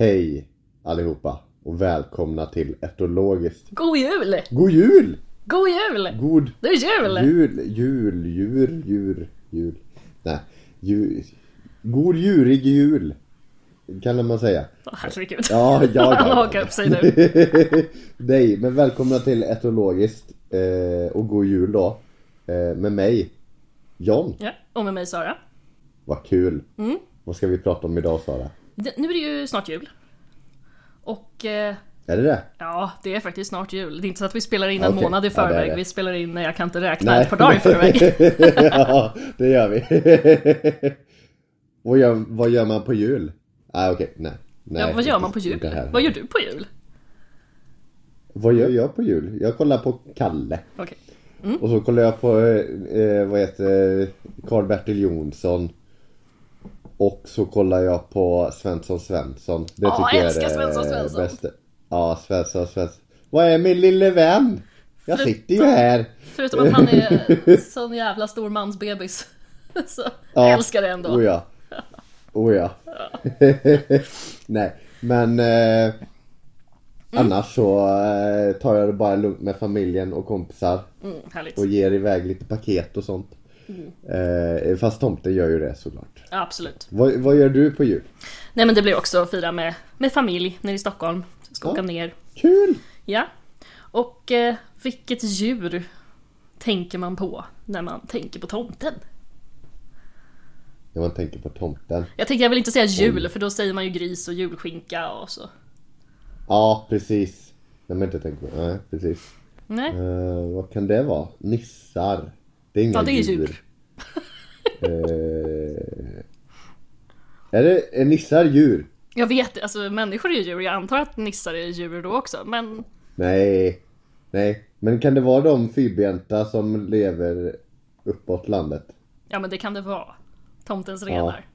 Hej allihopa och välkomna till Etologiskt. God jul! God jul! God jul! God Det är jul! jul, jul, djur, djur, jul. Nej, jul. God djurig jul. Kan man säga. Åh, herregud. Ja, ja, ja. Han hakar upp sig nu. Nej, men välkomna till Etologiskt eh, och god jul då. Eh, med mig, John. Ja, och med mig Sara. Vad kul. Mm. Vad ska vi prata om idag Sara? Det, nu är det ju snart jul. Och eh, Är det det? ja, det är faktiskt snart jul. Det är inte så att vi spelar in en Okej. månad i Ja, det förväg. det. Vi spelar in när jag kan inte räkna Nej. ett par dagar i förväg. ja, det gör vi. vad, gör, vad gör man på jul? Ah, okej, nej. nej. Ja, vad gör man på jul? Vad gör du på jul? Vad gör jag på jul? Jag kollar på Kalle. Okej. Och så kollar jag på, eh, vad heter Karl-Bertil Jonsson. Och så kollar jag på Svensson Svensson. Det Åh, tycker jag älskar är Svensson Svensson. bästa. Ja, Svensson Svensson. Vad är min lille vän? Jag Förutom- sitter ju här. Förutom att han är sån jävla stor mansbebis. Så jag älskar det ändå. Oh ja. Oh ja. Nej, men eh, annars så eh, tar jag det bara lugnt med familjen och kompisar. Mm. Och ger iväg lite paket och sånt. Eh, fast tomten gör ju det såklart. Absolut. Vad, vad gör du på jul? Nej men det blir också att fira med, med familj nere i Stockholm. Jag ska Ja. åka ner. Kul! Ja. Och eh, vilket djur tänker man på när man tänker på tomten? När man tänker på tomten. Jag tänker jag vill inte säga jul för då säger man ju gris och julskinka och så. Ja, precis. När man inte tänker på, nej precis. Nej, Eh, vad kan det vara? Nissar? Det är inga ja det är djur. Eh, är det, är nissar djur? Jag vet, alltså människor är ju djur. Jag antar att nissar är djur då också. Men Nej. Nej. Men kan det vara de fyrbenta som lever uppåt landet? ja men det kan det vara. Tomtens renar.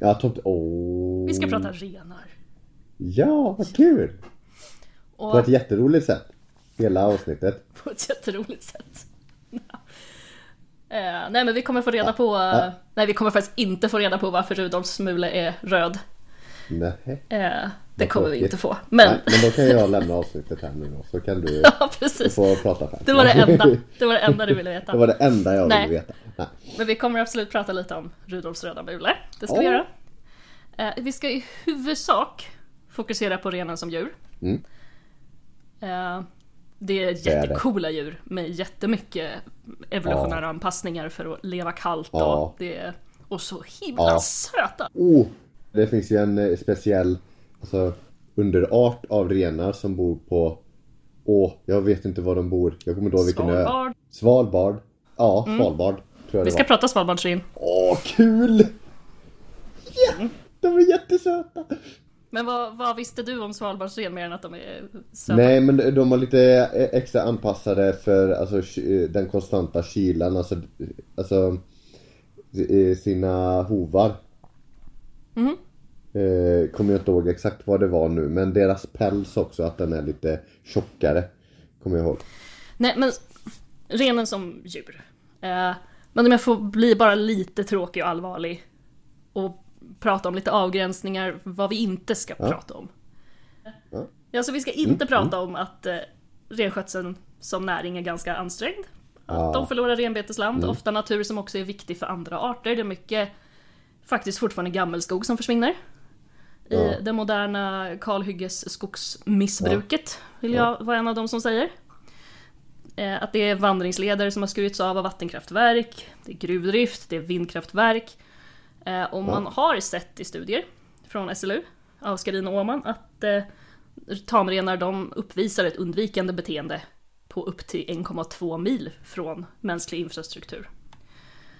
Ja, tomt... Åh. Vi ska prata renar. Ja, vad kul! På Och ett jätteroligt sätt. Hela avsnittet. på ett jätteroligt sätt. Eh, nej men vi kommer få reda på, Ja. nej vi kommer faktiskt inte få reda på varför Rudolfs mule är röd. Nej. Eh, det kommer vi inte få. Men, Nej, men då kan jag lämna avsnittet här nu då. Så kan du ja precis. få prata färdigt. Det var det enda, det var det enda du ville Det veta. var det enda jag Nej. ville veta. Nej. Men vi kommer absolut prata lite om Rudolfs röda mule. Det ska vi Ja. göra. Eh, vi ska i huvudsak fokusera på renen som djur. Mm. Eh, det är jättecoola djur med jättemycket evolutionära anpassningar för att leva kallt och, Ja. det är, och så himla Ja. söta. Oh, det finns ju en eh, speciell alltså, underart av renar som bor på Åh, jag vet inte var de bor. Jag kommer inte ihåg vilken ö. Svalbard. Svalbard. Ja, Svalbard. Tror jag Vi ska var. prata svalbardsren. Åh, kul! Ja, de är jättesöta. Men vad, vad visste du om svalbardsren mer än att de är söta? Nej, men de har lite extra anpassade för alltså, den konstanta kylan. Alltså, alltså eh, sina hovar. Mhm. Eh, kommer jag inte ihåg exakt vad det var nu, men deras päls också, att den är lite tjockare. Kommer jag ihåg. Nej men renen som djur. Eh, men om jag får bli bara lite tråkig och allvarlig och prata om lite avgränsningar vad vi inte ska Ja. prata om. Ja. Ja, så vi ska inte prata om att eh, renskötseln som näring är ganska ansträngd. Att Ja. de förlorar renbetesland, ofta natur som också är viktig för andra arter. Det är mycket faktiskt fortfarande gammelskog som försvinner. I Ja. det moderna kalhyggesskogsmissbruket vill jag vara en av de som säger. Eh, Att det är vandringsleder som har skurits av av vattenkraftverk, det är gruvdrift, det är vindkraftverk. Eh, Och man har sett i studier från SLU, av Skarin och Åman, att eh, tamrenar de uppvisar ett undvikande beteende på upp till 1,2 mil från mänsklig infrastruktur.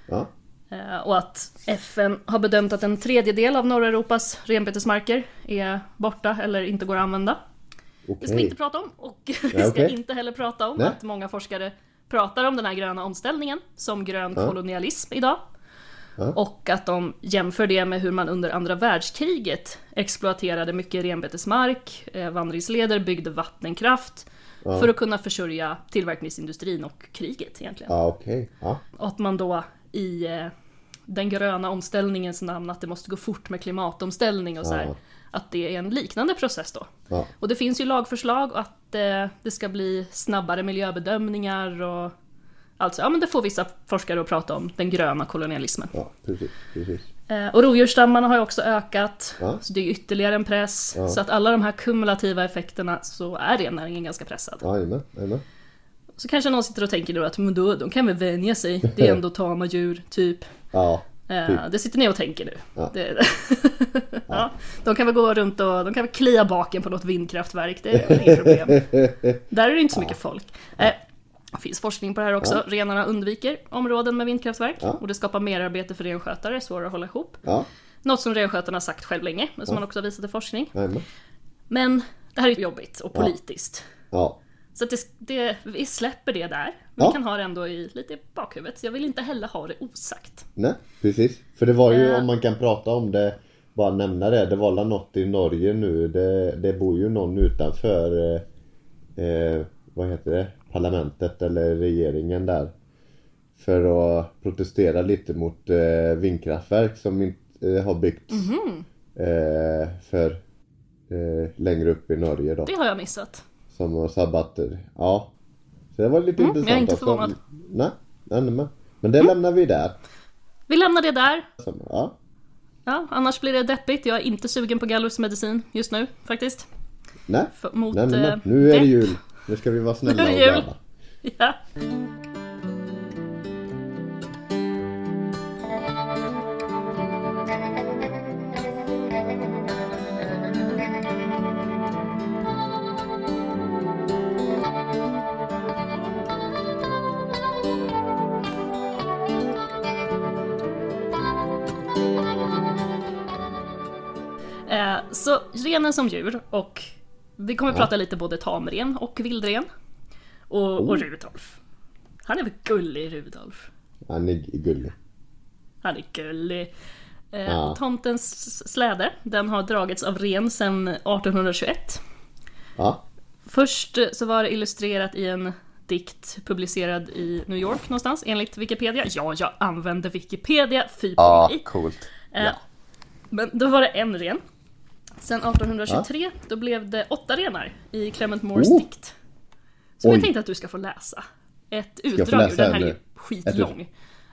Ja. Eh, Och att FN har bedömt att en tredjedel av norra Europas renbetesmarker är borta eller inte går att använda. Det ska vi inte prata om och vi ska okej. inte heller prata om Nej. att många forskare pratar om den här gröna omställningen som grön Ja. kolonialism idag. Ja. Och att de jämför det med hur man under andra världskriget exploaterade mycket renbetesmark, eh, vandringsleder, byggde vattenkraft för att kunna försörja tillverkningsindustrin och kriget egentligen. Ja, okej. Ja. Och att man då i eh, den gröna omställningens namn, att det måste gå fort med klimatomställning och så här. Ja. att det är en liknande process då. Ja. Och det finns ju lagförslag att eh, det ska bli snabbare miljöbedömningar och alltså, ja men det får vissa forskare att prata om, den gröna kolonialismen. Ja, precis, precis. Eh, och rovdjursstammarna har ju också ökat, Ja. så det är ytterligare en press. Ja. Så att alla de här kumulativa effekterna så är rennäringen ganska pressad. Jajamän, jajamän. Så kanske någon sitter och tänker då att men då, de kan väl vänja sig, det är ändå tama djur, typ. Ja, Eh, Typ. Det sitter ni och tänker nu. Ja. Det, ja. De kan väl gå runt och de kan väl klia baken på något vindkraftverk, det är inget problem. Där är det inte så mycket folk. Det finns forskning på det här också. Renarna undviker områden med vindkraftverk Ja. och det skapar merarbete för renskötare, svårare att hålla ihop. ja, Något som renskötarna har sagt själv länge, men som man också har visat i forskning. jajamän. Men det här är jobbigt och politiskt. Ja, Så det, det, vi släpper det där. Vi Ja. kan ha det ändå i, lite i bakhuvudet. Jag vill inte heller ha det osagt. nej, precis. För det var ju, Eh. om man kan prata om det, bara nämna det. Det var något i Norge nu. Det, det bor ju någon utanför, eh, eh, vad heter det, parlamentet eller regeringen där. För att protestera lite mot eh, vindkraftverk som inte eh, har byggts Mhm. eh, för eh, längre upp i Norge då. Det har jag missat. Som har sabbat Ja. Så det var lite intressant jag är inte förvånad. Nej, nej, nej. Men det lämnar vi där. Vi lämnar det där. Ja. Ja, annars blir det deppigt. Jag är inte sugen på gallusmedicin just nu faktiskt. Nej. Mot, nej, nej, nej. eh, Nu är det jul. Nu ska vi vara snälla och glada. Ja. Eh, Så renen som djur och vi kommer prata lite både tamren och vildren. Och, och Rudolf. Han är väl gullig Rudolf. Han är gullig. Han är gullig. Eh, Ja. Tomtens släde, den har dragits av ren sedan 1821. Ja. Först eh, så var det illustrerat i en dikt publicerad i New York någonstans enligt Wikipedia. Ja, jag använder Wikipedia, fy på mig. coolt. Eh, Men då var det en ren. Sen 1823 då blev det åtta renar i Clement Moores Oh. dikt. Som Oj. jag tänkte att du ska få läsa. Ett utdrag ur den här är skitlång.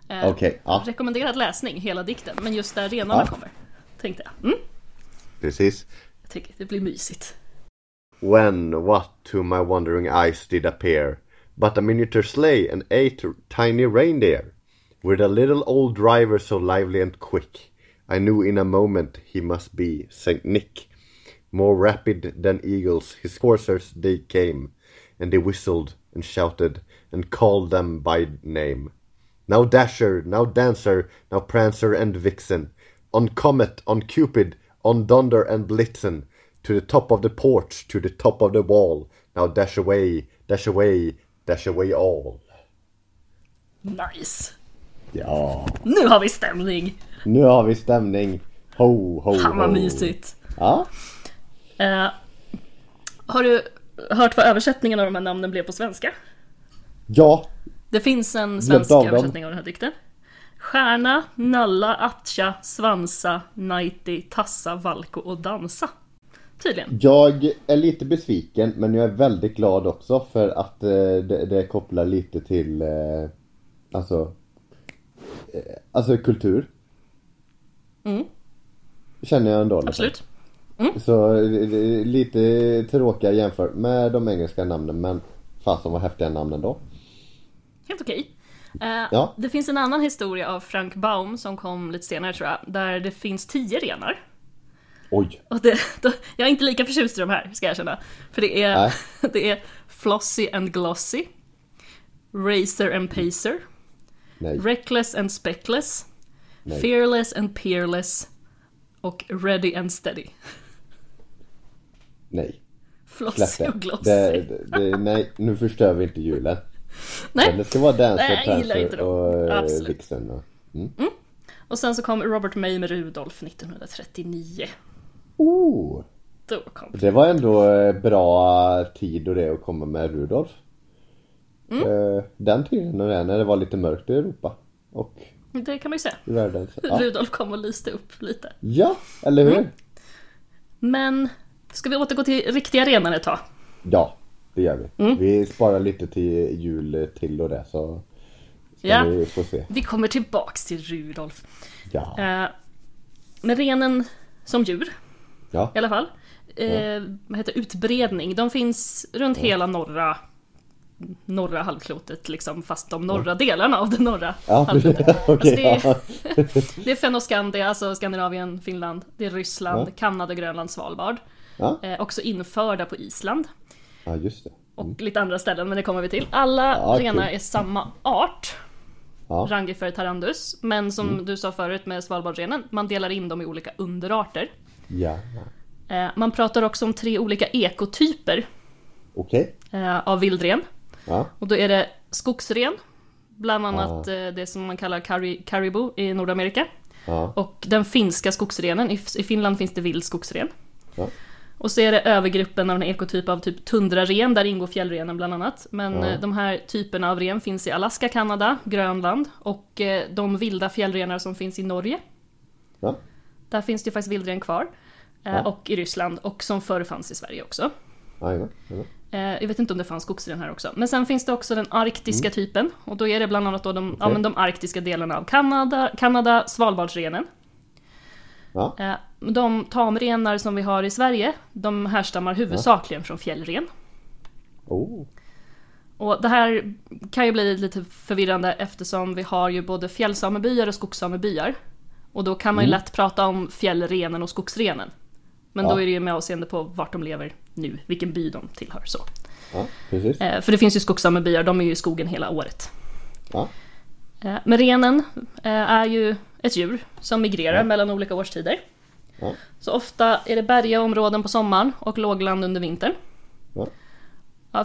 Eh, Okej, ja. Rekommenderad läsning, hela dikten. Men just där renarna Ja. kommer. Tänkte jag. Mm, Precis. jag tycker det blir mysigt. When what to my wondering eyes did appear but a miniature sleigh and eight tiny reindeer with a little old driver so lively and quick I knew in a moment he must be Saint Nick more rapid than eagles his coursers they came and they whistled and shouted and called them by name now Dasher, now Dancer, now Prancer and Vixen. On Comet, on Cupid, on Donder and Blitzen. To the top of the porch, to the top of the wall. Now dash away, dash away, dash away all. Nice! Ja, Nu har vi stämning! nu har vi stämning. Ho, ho, Fan vad ho. mysigt! Ja, Eh, har du hört vad översättningen av de här namnen blev på svenska? ja, Det finns en svensk av översättning av den här dikten. Stjärna, nalla, atcha, svansa, nighty, tassa, valko och dansa. Tydligen. jag är lite besviken men jag är väldigt glad också för att eh, det, det kopplar lite till eh, alltså alltså kultur. Mm. Känner jag ändå. liksom. Absolut. Så eh, är lite tråkiga jämfört med de engelska namnen men fasen vad häftiga namn ändå. Helt okej. Eh, Ja. Det finns en annan historia av Frank Baum som kom lite senare tror jag, där det finns tio renar. Oj! Och det, då, jag är inte lika förtjust i de här, ska jag erkänna. För det är, Nej. det är Flossy and Glossy, Racer and Pacer, Nej, Reckless and Speckless, Nej. Fearless and Peerless och Ready and Steady. nej. Flossy och. Glossy. det, det, det. Nej, nu förstör vi inte julen. Men Nej. det ska vara Dancer, Prancer och eh. Vixen. Och... Och sen så kom Robert May med Rudolf 1939. Oh, Då kom det var ändå eh, bra tid och det att komma med Rudolf. Mm. Eh, Den tiden när det var lite mörkt i Europa. Och Det kan man ju säga. i världen. Ja. Rudolf kom och lyste upp lite. ja, eller hur? Men ska vi återgå till riktiga renar ett tag? Ja, det gör vi. Mm. Vi sparar lite till jul till och det så ska Ja. vi få se. Vi kommer tillbaks till Rudolf. Ja. Eh, men renen som djur Ja. i alla fall. Eh, vad heter utbredning? De finns runt hela norra norra halvklotet liksom, fast de norra delarna av det norra Ja, halvklotet. okej. Alltså, det, ja. det är Fennoskandia, alltså Skandinavien, Finland, det är Ryssland, Ja. Kanada, Grönland, Svalbard. Ja. Eh, också införda på Island ja, just det. och lite andra ställen, men det kommer vi till. Alla Ja, renar är samma art, Ja. Rangifer tarandus, men som Mm. du sa förut med Svalbardrenen, man delar in dem i olika underarter. Ja. Eh, man pratar också om tre olika ekotyper Okej. eh, av vildren. Ja. Och då är det skogsren, bland annat eh, det som man kallar caribou i Nordamerika. Ja. Och den finska skogsrenen, i, Finland finns det vild skogsren. Ja. Och så är det övergruppen av en ekotyp av typ tundraren, där ingår fjällrenen bland annat. Men Ja. eh, de här typerna av ren finns i Alaska, Kanada, Grönland och eh, de vilda fjällrenar som finns i Norge. Ja. Där finns det ju faktiskt vildren kvar. Ja. Och i Ryssland, och som förr fanns i Sverige också. Eh, jag vet inte om det fanns skogsren här också. Men sen finns det också den arktiska typen. Och då är det bland annat då de, ja, Mm. Okej. men de arktiska delarna av Kanada, Kanada Svalbardsrenen. Ja. Eh, de tamrenar som vi har i Sverige, de härstammar huvudsakligen från fjällren. Oh. Och det här kan ju bli lite förvirrande eftersom vi har ju både fjällsamebyar och skogssamebyar. Och då kan man ju lätt prata om fjällrenen och skogsrenen. Men Mm. Ja. då är det ju med avseende på vart de lever nu, vilken by de tillhör. Så. Ja. Eh, för det finns ju skogssamebyar, de är ju i skogen hela året. Ja. Eh, men renen eh, är ju ett djur som migrerar Ja. mellan olika årstider. Så ofta är det bergiga områden på sommaren och lågland under vintern.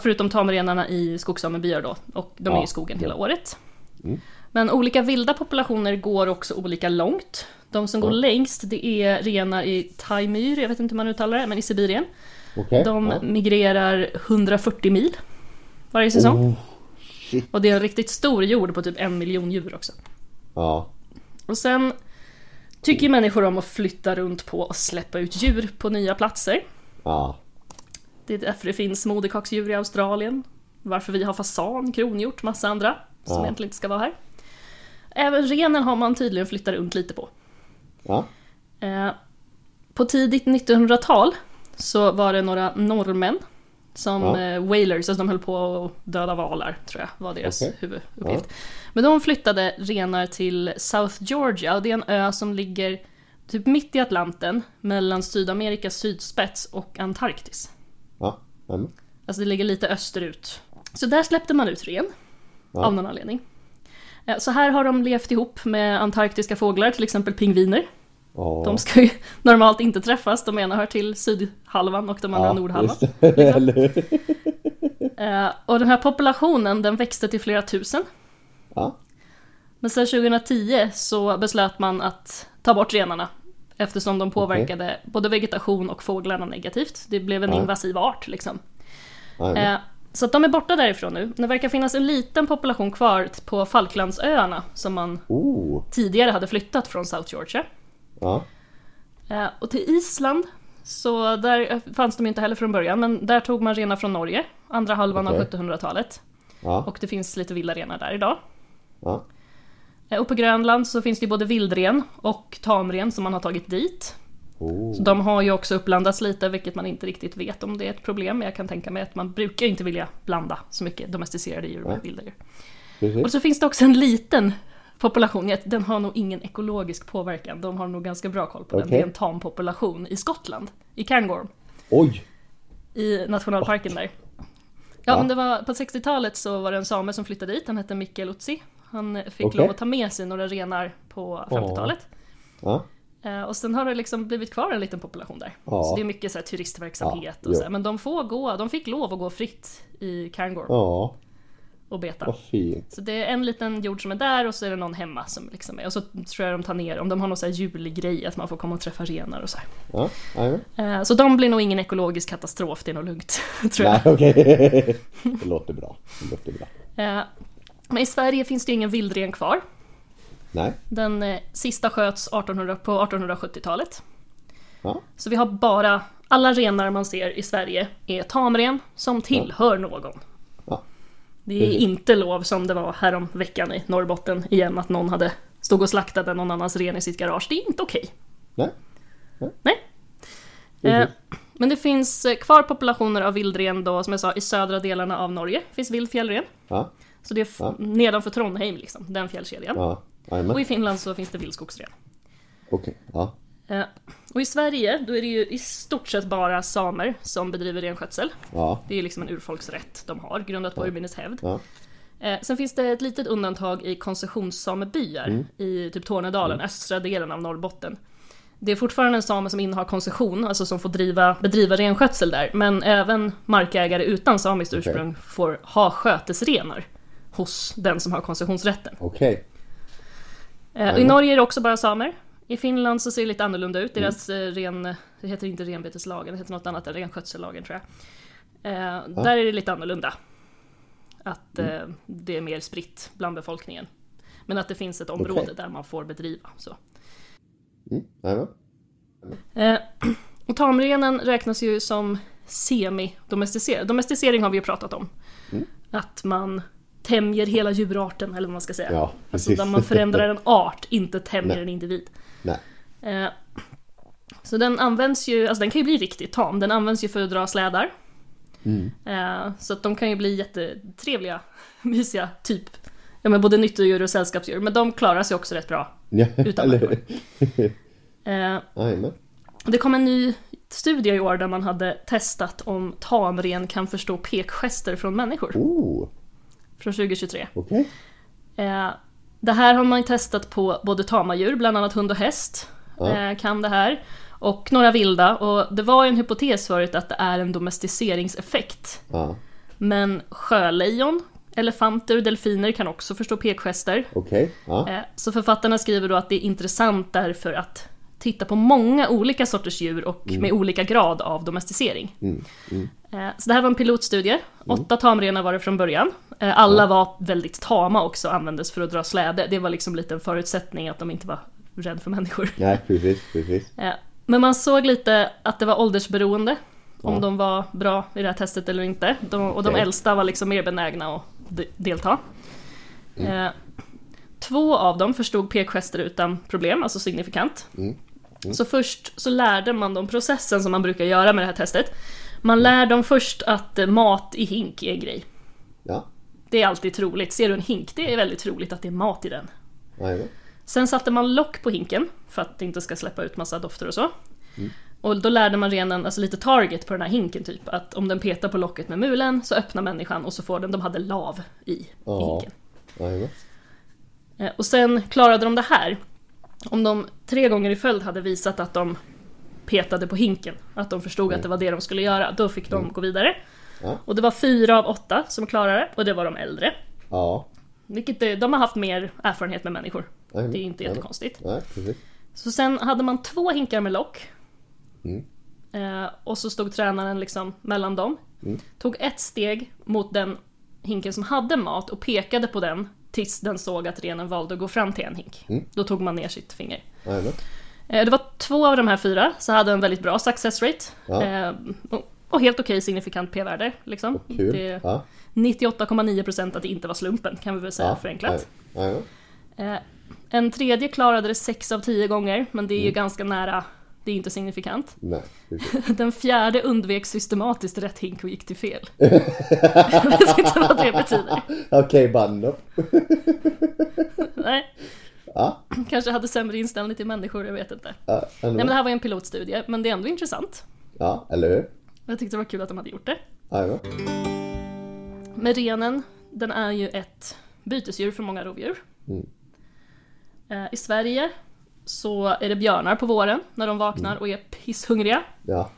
Förutom tamrenarna i skogssamebyar då, och de är i skogen hela året. Mm. Men olika vilda populationer går också olika långt. De som går längst det är renar i Taimyr, jag vet inte hur man uttalar det, men i Sibirien. Okej. De Ja. migrerar 140 mil varje säsong. Oh. Och det är en riktigt stor jord på typ en miljon djur också. Ja. Och sen tycker människor om att flytta runt på och släppa ut djur på nya platser. Ja. Det är därför det finns moderkaksdjur i Australien. Varför vi har fasan, kronhjort, massa andra som Ja. egentligen inte ska vara här. Även renen har man tydligen flyttat runt lite på. Ja. Eh, på tidigt 1900-tal så var det några norrmän som Ja. eh, whalers, alltså de höll på att döda valar tror jag var deras Okej. huvuduppgift. Men de flyttade renar till South Georgia och det är en ö som ligger typ mitt i Atlanten mellan Sydamerikas sydspets och Antarktis. Ja. Jajamän. Alltså det ligger lite österut. Så där släppte man ut ren. Ja. Av någon anledning. Eh, Så här har de levt ihop med antarktiska fåglar, till exempel pingviner. Ja. De ska ju normalt inte träffas, de ena hör till sydhalvan och de andra ja, nordhalvan. hur? Eh, Och den här populationen den växte till flera tusen. Ja. Men sen 2010 så beslöt man att ta bort renarna. Eftersom de påverkade både vegetation och fåglarna negativt. Det blev en Ja. invasiv art liksom. Eh, Så de är borta därifrån nu. Det verkar finnas en liten population kvar på Falklandsöarna som man Oh. tidigare hade flyttat från South Georgia. Ja. Eh, Och till Island, så där fanns de inte heller från början, men där tog man renar från Norge, andra halvan av Okej. 1700-talet. Ja. Och det finns lite vilda renar där idag. Ja. Eh, Och på Grönland så finns det både vildren och tamren som man har tagit dit. Oh. Så de har ju också uppblandats lite, vilket man inte riktigt vet om det är ett problem. Men jag kan tänka mig att man brukar inte vilja blanda så mycket domesticerade djur med vilda djur. Precis. Och så finns det också en liten population, den har nog ingen ekologisk påverkan. De har nog ganska bra koll på den. Okej. Det är en tampopulation i Skottland, i Cairngorm, Oj. i nationalparken där. Ja, Ja. men det var, på 60-talet så var det en same som flyttade dit, han hette Mikkel Utsi. Han fick Okej. lov att ta med sig några renar på 50-talet. Ja. Eh, Och sen har det liksom blivit kvar en liten population där. Ja. Så det är mycket så här turistverksamhet och så här. Men de får gå, de fick lov att gå fritt i Cairngorm. Och beta. Fint. Så det är en liten jord som är där och så är det någon hemma som liksom är. Och så tror jag de tar ner, om de har någon så här julgrej, att man får komma och träffa renar och så. Ja. Jajamän. Eh, Så de blir nog ingen ekologisk katastrof, det är nog lugnt. tror jag. Nej, okej. Det låter bra. Det låter bra. Eh, Men i Sverige finns det ingen vildren kvar. Nej. Den eh, sista sköts 1800, på 1870-talet. Ja. Så vi har bara, alla renar man ser i Sverige är tamren som tillhör någon. Det är Precis. inte lov som det var härom veckan i Norrbotten igen att någon hade stod och slaktade någon annans ren i sitt garage. Det är inte okej. Nej. Nej. Eh, men det finns eh, kvar populationer av vildren då, som jag sa, i södra delarna av Norge. finns vild fjällren. Ja. Så det är Ja. nedanför Trondheim, liksom, den fjällkedjan. Ja. Och i Finland så finns det vildskogsren. Okej. Ja. Eh, och i Sverige, då är det ju i stort sett bara samer som bedriver renskötsel. Ja. Det är liksom en urfolksrätt de har, grundat på urminnes hävd. Ja. Eh, sen finns det ett litet undantag i koncessionssamebyar Mm. i typ Tornedalen, östra delen av Norrbotten. Det är fortfarande en same som innehar koncession, alltså som får driva, bedriva renskötsel där, men även markägare utan samiskt Okej. ursprung får ha skötesrenar hos den som har koncessionsrätten. Okej. Eh, I Norge är det också bara samer. I Finland så ser det lite annorlunda ut. Deras eh, ren, det heter inte renbeteslagen, det heter något annat, renskötsellagen tror jag. Eh, Där är det lite annorlunda. Att eh, det är mer spritt bland befolkningen. Men att det finns ett område Okej. där man får bedriva. Så. Mm. Jajamän. Eh, och tamrenen räknas ju som semi-domesticerad. Domesticering har vi ju pratat om. Mm. Att man tämjer hela djurarten, eller vad man ska säga. Ja, alltså där man förändrar en art, inte tämjer Nej. en individ. Nej. Eh, så den används ju, alltså den kan ju bli riktigt tam. Den används ju för att dra slädar. Mm. Eh, så att de kan ju bli jättetrevliga, mysiga, typ. Ja men både nyttodjur och sällskapsdjur. Men de klarar sig också rätt bra. Ja. Utan människor. Eh, det kom en ny studie i år där man hade testat om tamren kan förstå pekgester från människor. Oh. Från 2023. Okej. Eh, det här har man testat på både tama djur, bland annat hund och häst. Eh, kan det här. Och några vilda. Och det var en hypotes förut att det är en domesticeringseffekt. Ja. Men sjölejon, elefanter och delfiner kan också förstå pekgester. Okej. Ja. Eh, Så författarna skriver då att det är intressant därför att titta på många olika sorters djur och med olika grad av domesticering. Mm. Mm. Eh, Så det här var en pilotstudie. Åtta tamrenar var det från början. Eh, Alla var väldigt tama också, användes för att dra släde. Det var liksom lite en förutsättning att de inte var rädda för människor. Nej, precis. Precis. Eh, Men man såg lite att det var åldersberoende. Om Ja. de var bra i det här testet eller inte. De, och de Okej. äldsta var liksom mer benägna att de- delta. Mm. Två av dem förstod pekgester utan problem, alltså signifikant. Mm. Så först så lärde man dem processen som man brukar göra med det här testet. Man lär dem först att eh, mat i hink är en grej. Ja. Det är alltid troligt. Ser du en hink, det är väldigt troligt att det är mat i den. Jajamän. Sen satte man lock på hinken för att det inte ska släppa ut massa dofter och så. Och då lärde man renen, alltså lite target på den här hinken typ, att om den petar på locket med mulen så öppnar människan och så får den, de hade lav i, i Ja. hinken. Jajamän. Eh, Och sen klarade de det här. Om de tre gånger i följd hade visat att de petade på hinken, att de förstod att det var det de skulle göra, då fick de gå vidare. Ja. Och det var fyra av åtta som klarade det, och det var de äldre. Ja. Vilket är, de har haft mer erfarenhet med människor. Jajamän. Det är inte jättekonstigt. Precis. Så sen hade man två hinkar med lock. Mm. Eh, och så stod tränaren liksom mellan dem. Mm. Tog ett steg mot den hinken som hade mat och pekade på den tills den såg att renen valde att gå fram till en hink. Mm. Då tog man ner sitt finger. Eh, det var två av de här fyra som hade en väldigt bra success rate. Ja. Eh, och, helt okej signifikant p-värde. Liksom. Det, Ja. 98,9% att det inte var slumpen kan vi väl säga Ja. förenklat. Jajamän. Eh, en tredje klarade det 6 av 10 gånger, men det är ju Mm. ganska nära. Det är inte signifikant. Nej. Den fjärde undvek systematiskt rätt hink och gick till fel. Jag vet inte vad det betyder. Okej, band upp. Nej, Ja. kanske hade sämre inställning till människor, jag vet inte. Ja, Nej men det här var ju en pilotstudie, men det är ändå intressant. ja, eller hur? Jag tyckte det var kul att de hade gjort det. Jajamän. Men renen, den är ju ett bytesdjur för många rovdjur. Mm. Eh, I Sverige så är det björnar på våren när de vaknar och är pisshungriga. Ja.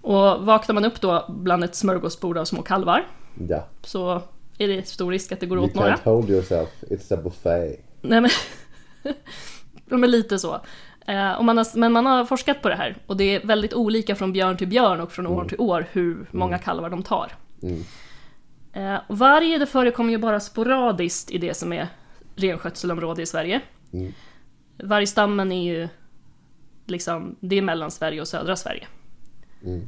Och vaknar man upp då bland ett smörgåsbord av små kalvar Ja. så är det stor risk att det går You åt några. can't hold yourself. It's a buffet. Nej men, de är lite så. Eh, man har, men man har forskat på det här och det är väldigt olika från björn till björn och från år till år hur många kalvar de tar. Mm. Eh, och varg det förekommer ju bara sporadiskt i det som är renskötselområde i Sverige. Mm. Vargstammen är ju liksom, det är mellan Sverige och södra Sverige.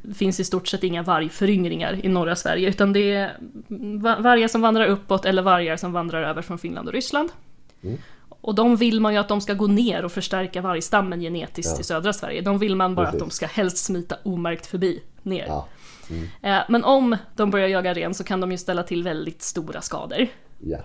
Det finns i stort sett inga vargföryngringar i norra Sverige utan det är va- vargar som vandrar uppåt eller vargar som vandrar över från Finland och Ryssland. Och de vill man ju att de ska gå ner och förstärka vargstammen genetiskt Ja. i södra Sverige. De vill man bara Precis. att de ska helst smita omärkt förbi ner. Ja. Eh, Men om de börjar jaga ren så kan de ju ställa till väldigt stora skador. Ja.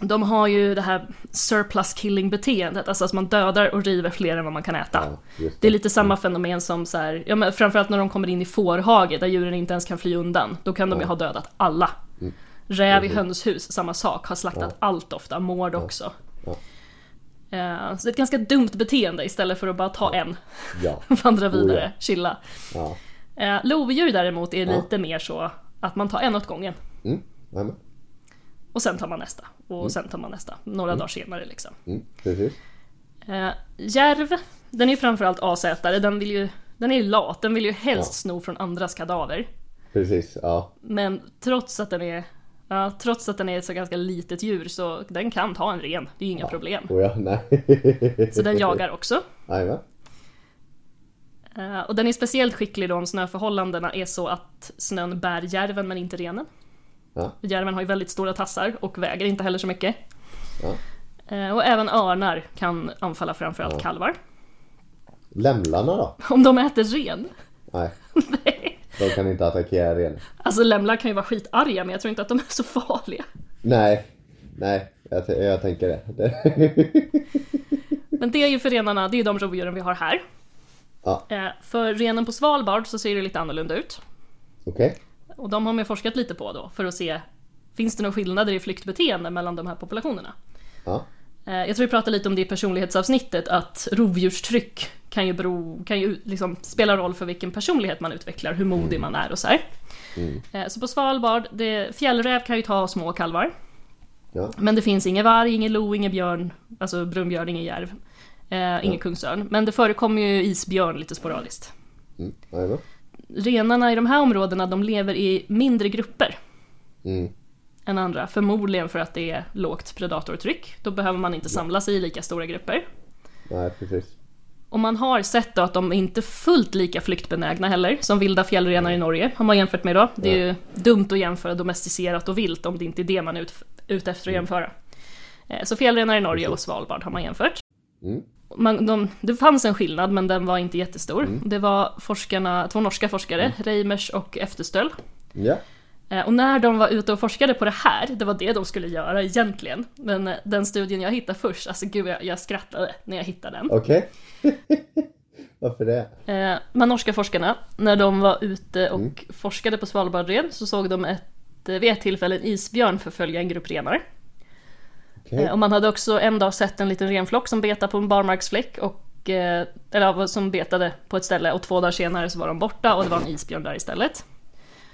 De har ju det här surplus killing beteendet, alltså att man dödar och river fler än vad man kan äta. Ja, just Det är lite samma fenomen som så här, ja, men framförallt när de kommer in i fårhage där djuren inte ens kan fly undan. Då kan de ju ha dödat alla. Räv i hönshus, samma sak, har slaktat allt ofta, mård också. Ja. Eh, Så det är ett ganska dumt beteende istället för att bara ta en, Ja. vandra vidare, Oh ja. chilla. Ja. Eh, Lodjur däremot är lite mer så att man tar en åt gången. Mm. Och sen tar man nästa. Och sen tar man nästa. Några dagar senare liksom. Mm. Eh, järv, den är framförallt asätare. Den, vill ju, den är ju lat. Den vill ju helst Ja. sno från andras kadaver. Precis. Ja. Men trots att den är Ja, trots att den är ett så ganska litet djur så den kan ta en ren, det är inga problem. Oh ja, nej. Så den jagar också. Jajamän. Eh, Och den är speciellt skicklig då om snöförhållandena är så att snön bär järven men inte renen. Ja. Järven har ju väldigt stora tassar och väger inte heller så mycket. Ja. Eh, Och även örnar kan anfalla framförallt Ja. kalvar. Lämlarna då? Om de äter ren? Nej. de kan inte attackera ren. Alltså lämlar kan ju vara skitarga men jag tror inte att de är så farliga. Nej, nej, jag, jag tänker det. Men det är ju för renarna, det är de rovdjuren vi har här. ja, Eh, För renen på Svalbard så ser det lite annorlunda ut. okej. Och de har man forskat lite på då för att se Finns det några skillnader i flyktbeteende mellan de här populationerna? Ja, Jag tror vi pratade lite om det i personlighetsavsnittet att rovdjurstryck kan ju, bero, kan ju liksom spela roll för vilken personlighet man utvecklar, hur modig man är och så här. Eh, Så på Svalbard, det, fjällräv kan ju ta små kalvar. ja, Men det finns ingen varg, ingen lo, ingen björn, alltså brunbjörn, ingen järv. Eh, ingen kungsörn. Men det förekommer ju isbjörn lite sporadiskt. mm. Renarna i de här områdena, de lever i mindre grupper Mm, än andra. Förmodligen för att det är lågt predatortryck. Då behöver man inte samla sig i lika stora grupper. nej, precis. Och man har sett då att de är inte fullt lika flyktbenägna heller som vilda fjällrenar i Norge har man jämfört med då. Det är ju dumt att jämföra domesticerat och vilt om det inte är det man är ut, ute efter att jämföra. Eh, Så fjällrenar i Norge och Svalbard har man jämfört. Mm, Man, de, det fanns en skillnad men den var inte jättestor. Det var forskarna, två norska forskare, Reimers och Efterstöll. ja, Eh, Och när de var ute och forskade på det här, det var det de skulle göra egentligen. Men eh, den studien jag hittade först, alltså gud jag, jag skrattade när jag hittade den. okej. Varför det? Eh, här norska forskarna, när de var ute och forskade på Svalbardren så såg de ett, eh, vid ett tillfälle en isbjörn förfölja en grupp renar. Eh, och man hade också en dag sett en liten renflock som betade på en barmarksfläck och eh, eller som betade på ett ställe och två dagar senare så var de borta och det var en isbjörn där istället.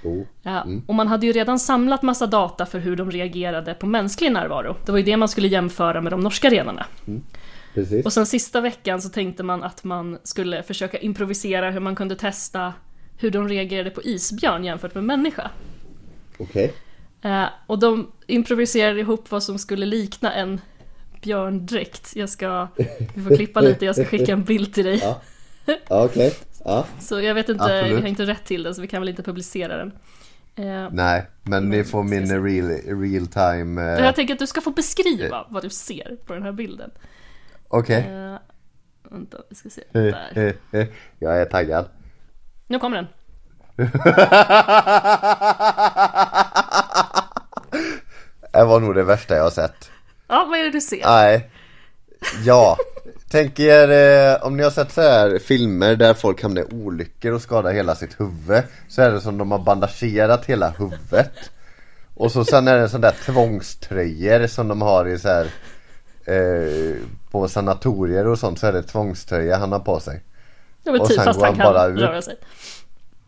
Oh, Ja, Och man hade ju redan samlat massa data för hur de reagerade på mänsklig närvaro. Det var ju det man skulle jämföra med de norska renarna. precis. Och sen sista veckan så tänkte man att man skulle försöka improvisera hur man kunde testa hur de reagerade på isbjörn jämfört med människa. Okej. Eh, och de improviserade ihop vad som skulle likna en björndräkt. Jag ska, vi får klippa lite, jag ska skicka en bild till dig. Ja. Okej. Ja. Så jag vet inte, Absolut. vi har inte rätt till den så vi kan väl inte publicera den. Eh, Nej, men ni får min real, real time... eh, Jag tänker att du ska få beskriva vad du ser på den här bilden. Okej. Eh, vänta, vi ska se. Eh, Där. eh, eh. Jag är taggad. Nu kommer den. Det var nog det värsta jag har sett. Ja, vad är det du ser? Nej. Ja. Tänk er eh, om ni har sett så här filmer där folk hamnar i olyckor och skadar hela sitt huvud. Så är det som de har bandagerat hela huvudet. Och så sen är det sån där tvångströjor som de har i så här eh, På sanatorier och sånt så är det tvångströja han har på sig. Det var och typ fast går han kan ut. röra sig.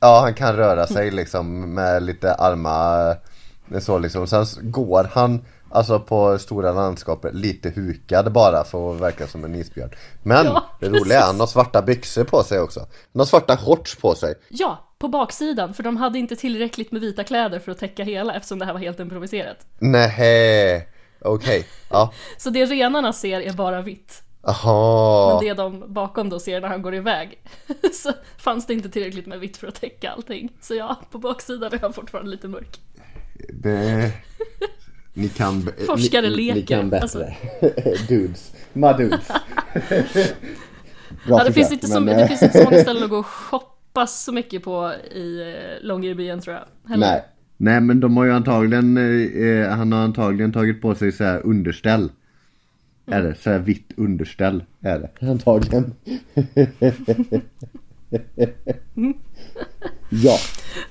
Ja han kan röra sig liksom med lite armar så liksom. Sen går han Alltså på stora landskapet lite hukad bara för att verka som en isbjörn. Men Ja, det roliga är precis. han har svarta byxor på sig också. Han har svarta shorts på sig. Ja, på baksidan, för de hade inte tillräckligt med vita kläder för att täcka hela eftersom det här var helt improviserat. Nej, okej. Ja, Så det renarna ser är bara vitt. Aha. Men det de bakom då ser när han går iväg så fanns det inte tillräckligt med vitt för att täcka allting. Så ja, på baksidan är han fortfarande lite mörk. Det... Ni kan... Forskare ni, Ni leker, kan bättre. alltså. dudes. My dudes. Bra Ja, det, finns inte så, det eh, finns inte så många ställen att gå och shoppa så mycket på i eh, Långerebyen tror jag. Heller. Nej. Nej men de har ju antagligen, eh, han har antagligen tagit på sig så här underställ. Är det? Så här vitt underställ är det. Antagligen. ja.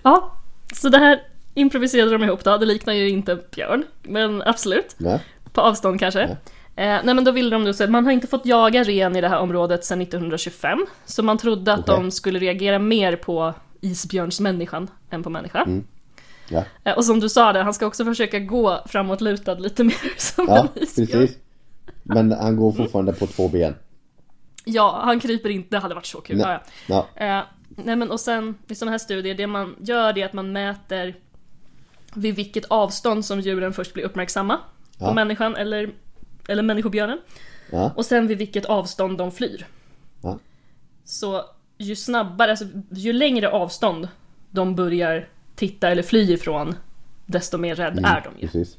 Ja, så det här improviserade de ihop då. Det liknar ju inte en björn, men absolut. Nej. På avstånd kanske. Eh, nej men då ville de då säga, man har inte fått jaga ren i det här området sedan 1925. Så man trodde att Okej. de skulle reagera mer på isbjörnsmänniskan än på människa. Ja. Eh, och som du sa där, han ska också försöka gå framåtlutad lite mer som Ja, en isbjörn. precis. Men han går fortfarande på två ben. Ja, han kryper inte, det hade varit så kul. Nej. Ja. Eh, nej men och sen i sådana här studier, det man gör det är att man mäter vid vilket avstånd som djuren först blir uppmärksamma Ja. på människan eller, eller människobjörnen. Ja. Och sen vid vilket avstånd de flyr. Ja. Så ju snabbare, alltså ju längre avstånd de börjar titta eller fly ifrån, desto mer rädd är de ju. Precis.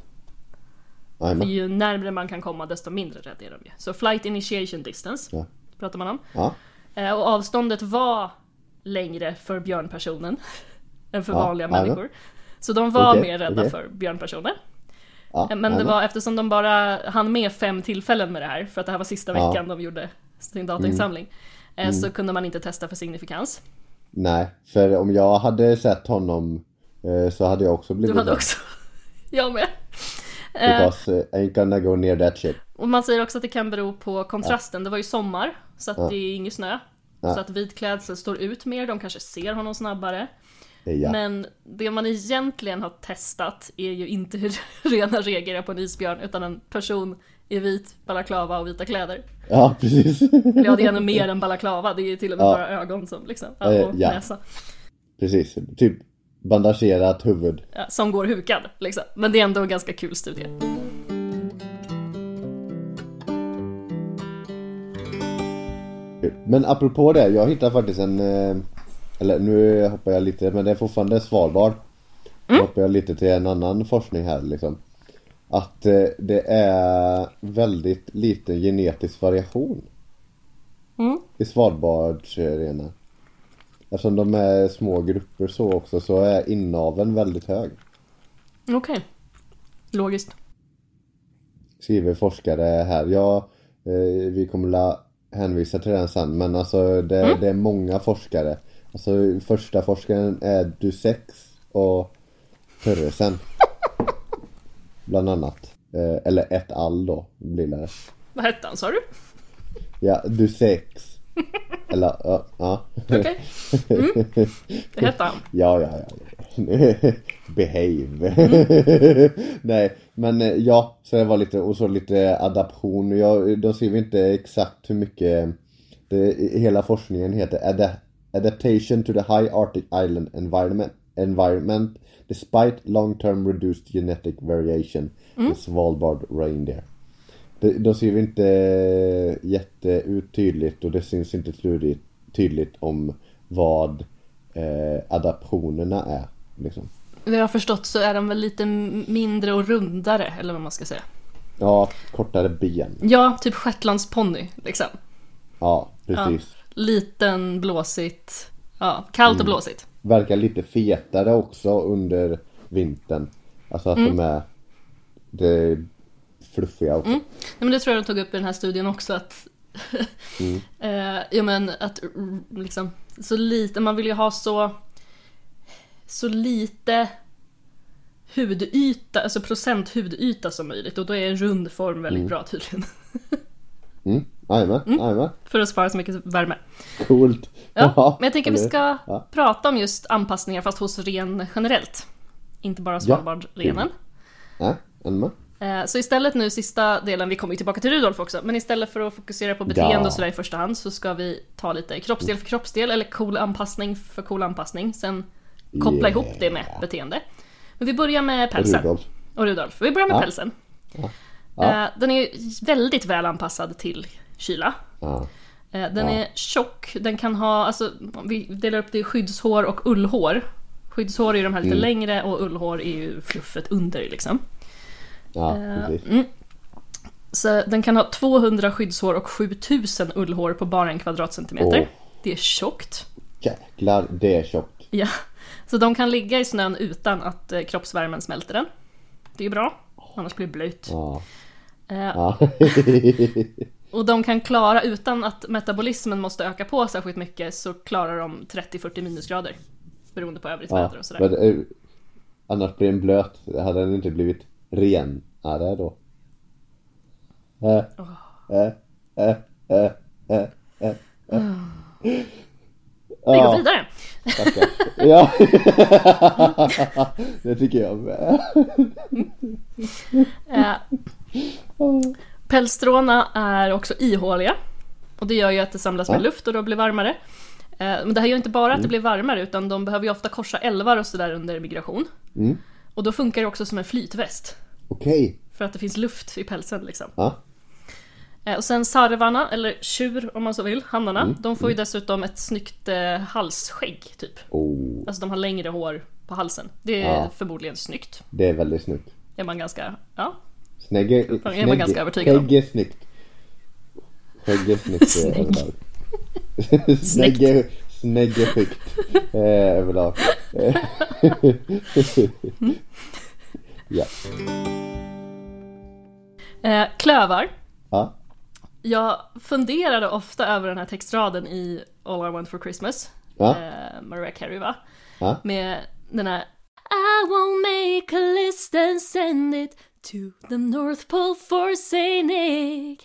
För ju närmare man kan komma, desto mindre rädd är de ju. Så flight initiation distance Ja. pratar man om. Ja. Eh, Och avståndet var längre för björnpersonen än för Ja, vanliga människor. Så de var Okej, mer rädda okej. för björnpersoner. ja. Eh, Men det var eftersom de bara hann med fem tillfällen med det här, för att det här var sista Ja. Mm. veckan de gjorde sin datainsamling, eh, så kunde man inte testa för signifikans. Nej, för om jag hade sett honom eh, så hade jag också Du blivit hade rädd. också... Jag med. Because uh, ain't gonna go near that shit. Och man säger också att det kan bero på kontrasten. Det var ju sommar, så att det är ingen snö. Ja. Så att vit klädsel står ut mer, de kanske ser honom snabbare. Ja. Men det man egentligen har testat är ju inte hur renar reagerar på en isbjörn, utan en person i vit balaklava och vita kläder. ja, precis. Ja, det är ännu mer än balaklava, det är ju till och med Ja. bara ögon som liksom, Eh, och ja. näsa. precis. Typ bandagerat huvud. Ja, som går hukad liksom. Men det är ändå en ganska kul studie. Men apropå det, jag hittade faktiskt en... Eller nu hoppar jag lite, men det är fortfarande Svalbard. Nu hoppar jag lite till en annan forskning här liksom. Att eh, det är väldigt liten genetisk variation Mm. i Svalbardsrenar. Eftersom de är små grupper så också så är inaveln väldigt hög. Okej. Logiskt. Skriver forskare här. Ja, eh, vi kommer la hänvisa till den sen. Men alltså det, det är många forskare. Alltså första forskaren är Dusex och Törresen. Bland annat. Eh, eller ett all då blir det. Vad hette han sa du? Ja, Dusex. Eller ja. ja. Okej. Mm. Det hette han. Ja, ja, ja. Behave. Nej, men eh, ja, så det var lite, och så lite adaption. Jag, de skriver inte exakt hur mycket, det, hela forskningen heter Adaptation to the High Arctic Island Environment, environment despite long-term reduced genetic variation in Svalbard reindeer. De, de skriver inte jätteut tydligt och det syns inte tydligt, tydligt om vad eh, adaptionerna är. Liksom. Vad jag har förstått så är de väl lite mindre och rundare, eller vad man ska säga. Ja, kortare ben. Ja, typ shetlandsponny liksom. Ja, precis. Liten, blåsigt. Ja, kallt Mm. och blåsigt. Verkar lite fetare också under vintern. Alltså att de är det fluffiga också. Nej, men det tror jag de tog upp i den här studien också att eh, ja men att mm, liksom så lite, man vill ju ha så så lite hudyta, alltså procent hudyta som möjligt och då är en rund form väldigt bra tydligen. Mm. Jajamän, jajamän. För att spara så mycket värme. Coolt. Ja, men jag tänker vi eller- ska Ja. prata om just anpassningar fast hos ren generellt. Inte bara Svalbardrenen. Ja, än med. Eh, Så istället nu sista delen, vi kommer ju tillbaka till Rudolf också, men istället för att fokusera på beteende Ja. och sådär i första hand så ska vi ta lite kroppsdel för kroppsdel eller cool anpassning för cool anpassning. Sen koppla Yeah. ihop det med beteende. Men vi börjar med pälsen. Rudolf. Och Rudolf. Vi börjar med Ja. pälsen. Ja. Eh, Den är ju väldigt väl anpassad till kyla. Ja. Eh, Den är tjock, den kan ha, alltså vi delar upp det i skyddshår och ullhår. Skyddshår är ju de här lite Mm. längre och ullhår är ju fluffet under liksom. Ja, Eh, mm. Så den kan ha 200 skyddshår och 7000 ullhår på bara en kvadratcentimeter. Åh. Det är tjockt. Jäklar, det är tjockt. Ja. Så de kan ligga i snön utan att eh, kroppsvärmen smälter den. Det är bra, annars blir det blöt. Ja. Eh, Ja. Och de kan klara, utan att metabolismen måste öka på särskilt mycket, så klarar de 30-40 minusgrader. Beroende på övrigt ja. väder och sådär. Men, eh, annars blir den blöt. Hade den inte blivit ren? Ja, det är då. Eh, eh. Vi går vidare! tackar. Ja, det tycker jag med. Eh, pälsstråna är också ihåliga. Och det gör ju att det samlas med luft och då blir varmare. Eh, men det här gör inte bara att det blir varmare, utan de behöver ju ofta korsa älvar och sådär under migration. Mm. Och då funkar det också som en flytväst. Okej. För att det finns luft i pälsen liksom. Ja. Eh, Och sen sarvarna, eller tjur om man så vill, hannarna, de får ju dessutom ett snyggt eh, halsskägg typ. Oh, Alltså de har längre hår på halsen. Det är Ja. förmodligen snyggt. det är väldigt snyggt. Är man ganska, ja. Snägge, är man snägge- ganska övertygad. Skägg är snyggt. Skägg är snyggt Snägg. överlag. Snägge, snägge skyggt eh, överlag. Eh, ja. Eh, klövar. Ja. Jag funderade ofta över den här textraden i All I Want For Christmas. Ja. Eh, Mariah Carey va? Ja. Med den här I won't make a list and send it to the North Pole for Nick.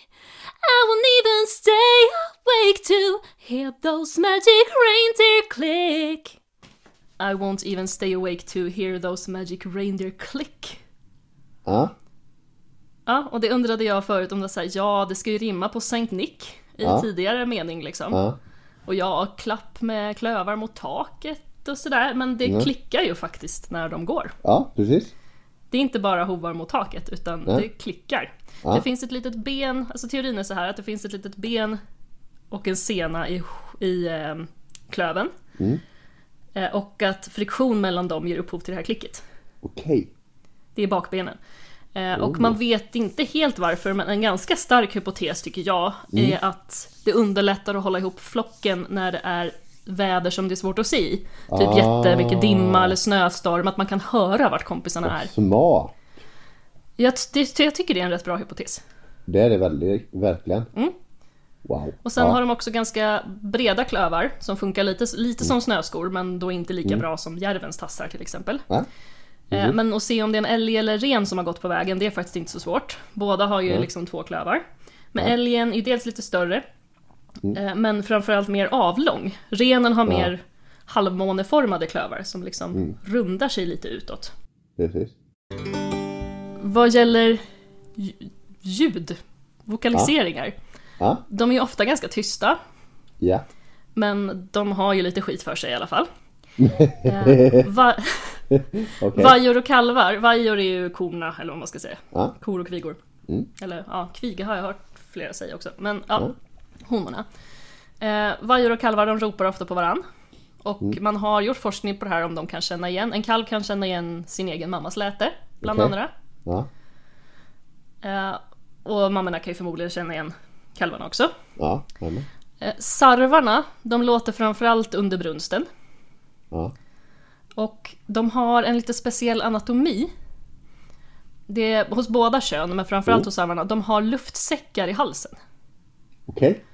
I won't even stay awake to hear those magic reindeer click. I won't even stay awake to hear those magic reindeer click. Ja. Ja, och det undrade jag förut om det säger ja, det ska ju rimma på Saint Nick i Ja. tidigare mening liksom. Ja. Och ja, klapp med klövar mot taket och sådär, men det Mm. klickar ju faktiskt när de går. Ja, precis. Det är inte bara hovar mot taket, utan Nej. det klickar. Ja. Det finns ett litet ben, alltså teorin är så här att det finns ett litet ben och en sena i, i eh, klöven. Mm. Eh, och att friktion mellan dem ger upphov till det här klicket. Okej. Det är bakbenen. Eh, och Oh. man vet inte helt varför, men en ganska stark hypotes tycker jag Mm. är att det underlättar att hålla ihop flocken när det är väder som det är svårt att se i. Typ Ah. jättemycket dimma eller snöstorm, att man kan höra vart kompisarna är. Smart. Jag, det, jag tycker det är en rätt bra hypotes. Det är det väldigt, verkligen. Mm. Wow. Och sen ja. har de också ganska breda klövar som funkar lite, lite som snöskor men då inte lika bra som järvens tassar till exempel. Ja. Eh, Men att se om det är en älg eller ren som har gått på vägen, det är faktiskt inte så svårt. Båda har ju Nej. liksom två klövar. Men älgen är dels lite större, Mm. eh, men framförallt mer avlång. Renen har mer halvmåneformade klövar som liksom Mm. rundar sig lite utåt. Precis. Vad gäller lj- ljud, vokaliseringar, Ja. de är ju ofta ganska tysta, Ja. men de har ju lite skit för sig i alla fall. Eh, va- Okej. Vajor och kalvar, vajor är ju korna, eller vad man ska säga. Ja. Kor och kvigor. Mm. Eller ja, kviga har jag hört flera säga också. Men ja. Honorna. Eh, vajor och kalvar de ropar ofta på varann. Och Mm. man har gjort forskning på det här om de kan känna igen, en kalv kan känna igen sin egen mammas läte, bland Okej. andra. Ja. Eh, och mammorna kan ju förmodligen känna igen kalvarna också. Ja. Eh, sarvarna, de låter framförallt under brunsten. Ja. Och de har en lite speciell anatomi. Det är hos båda kön, men framförallt Oh. hos sarvarna, de har luftsäckar i halsen. Okej.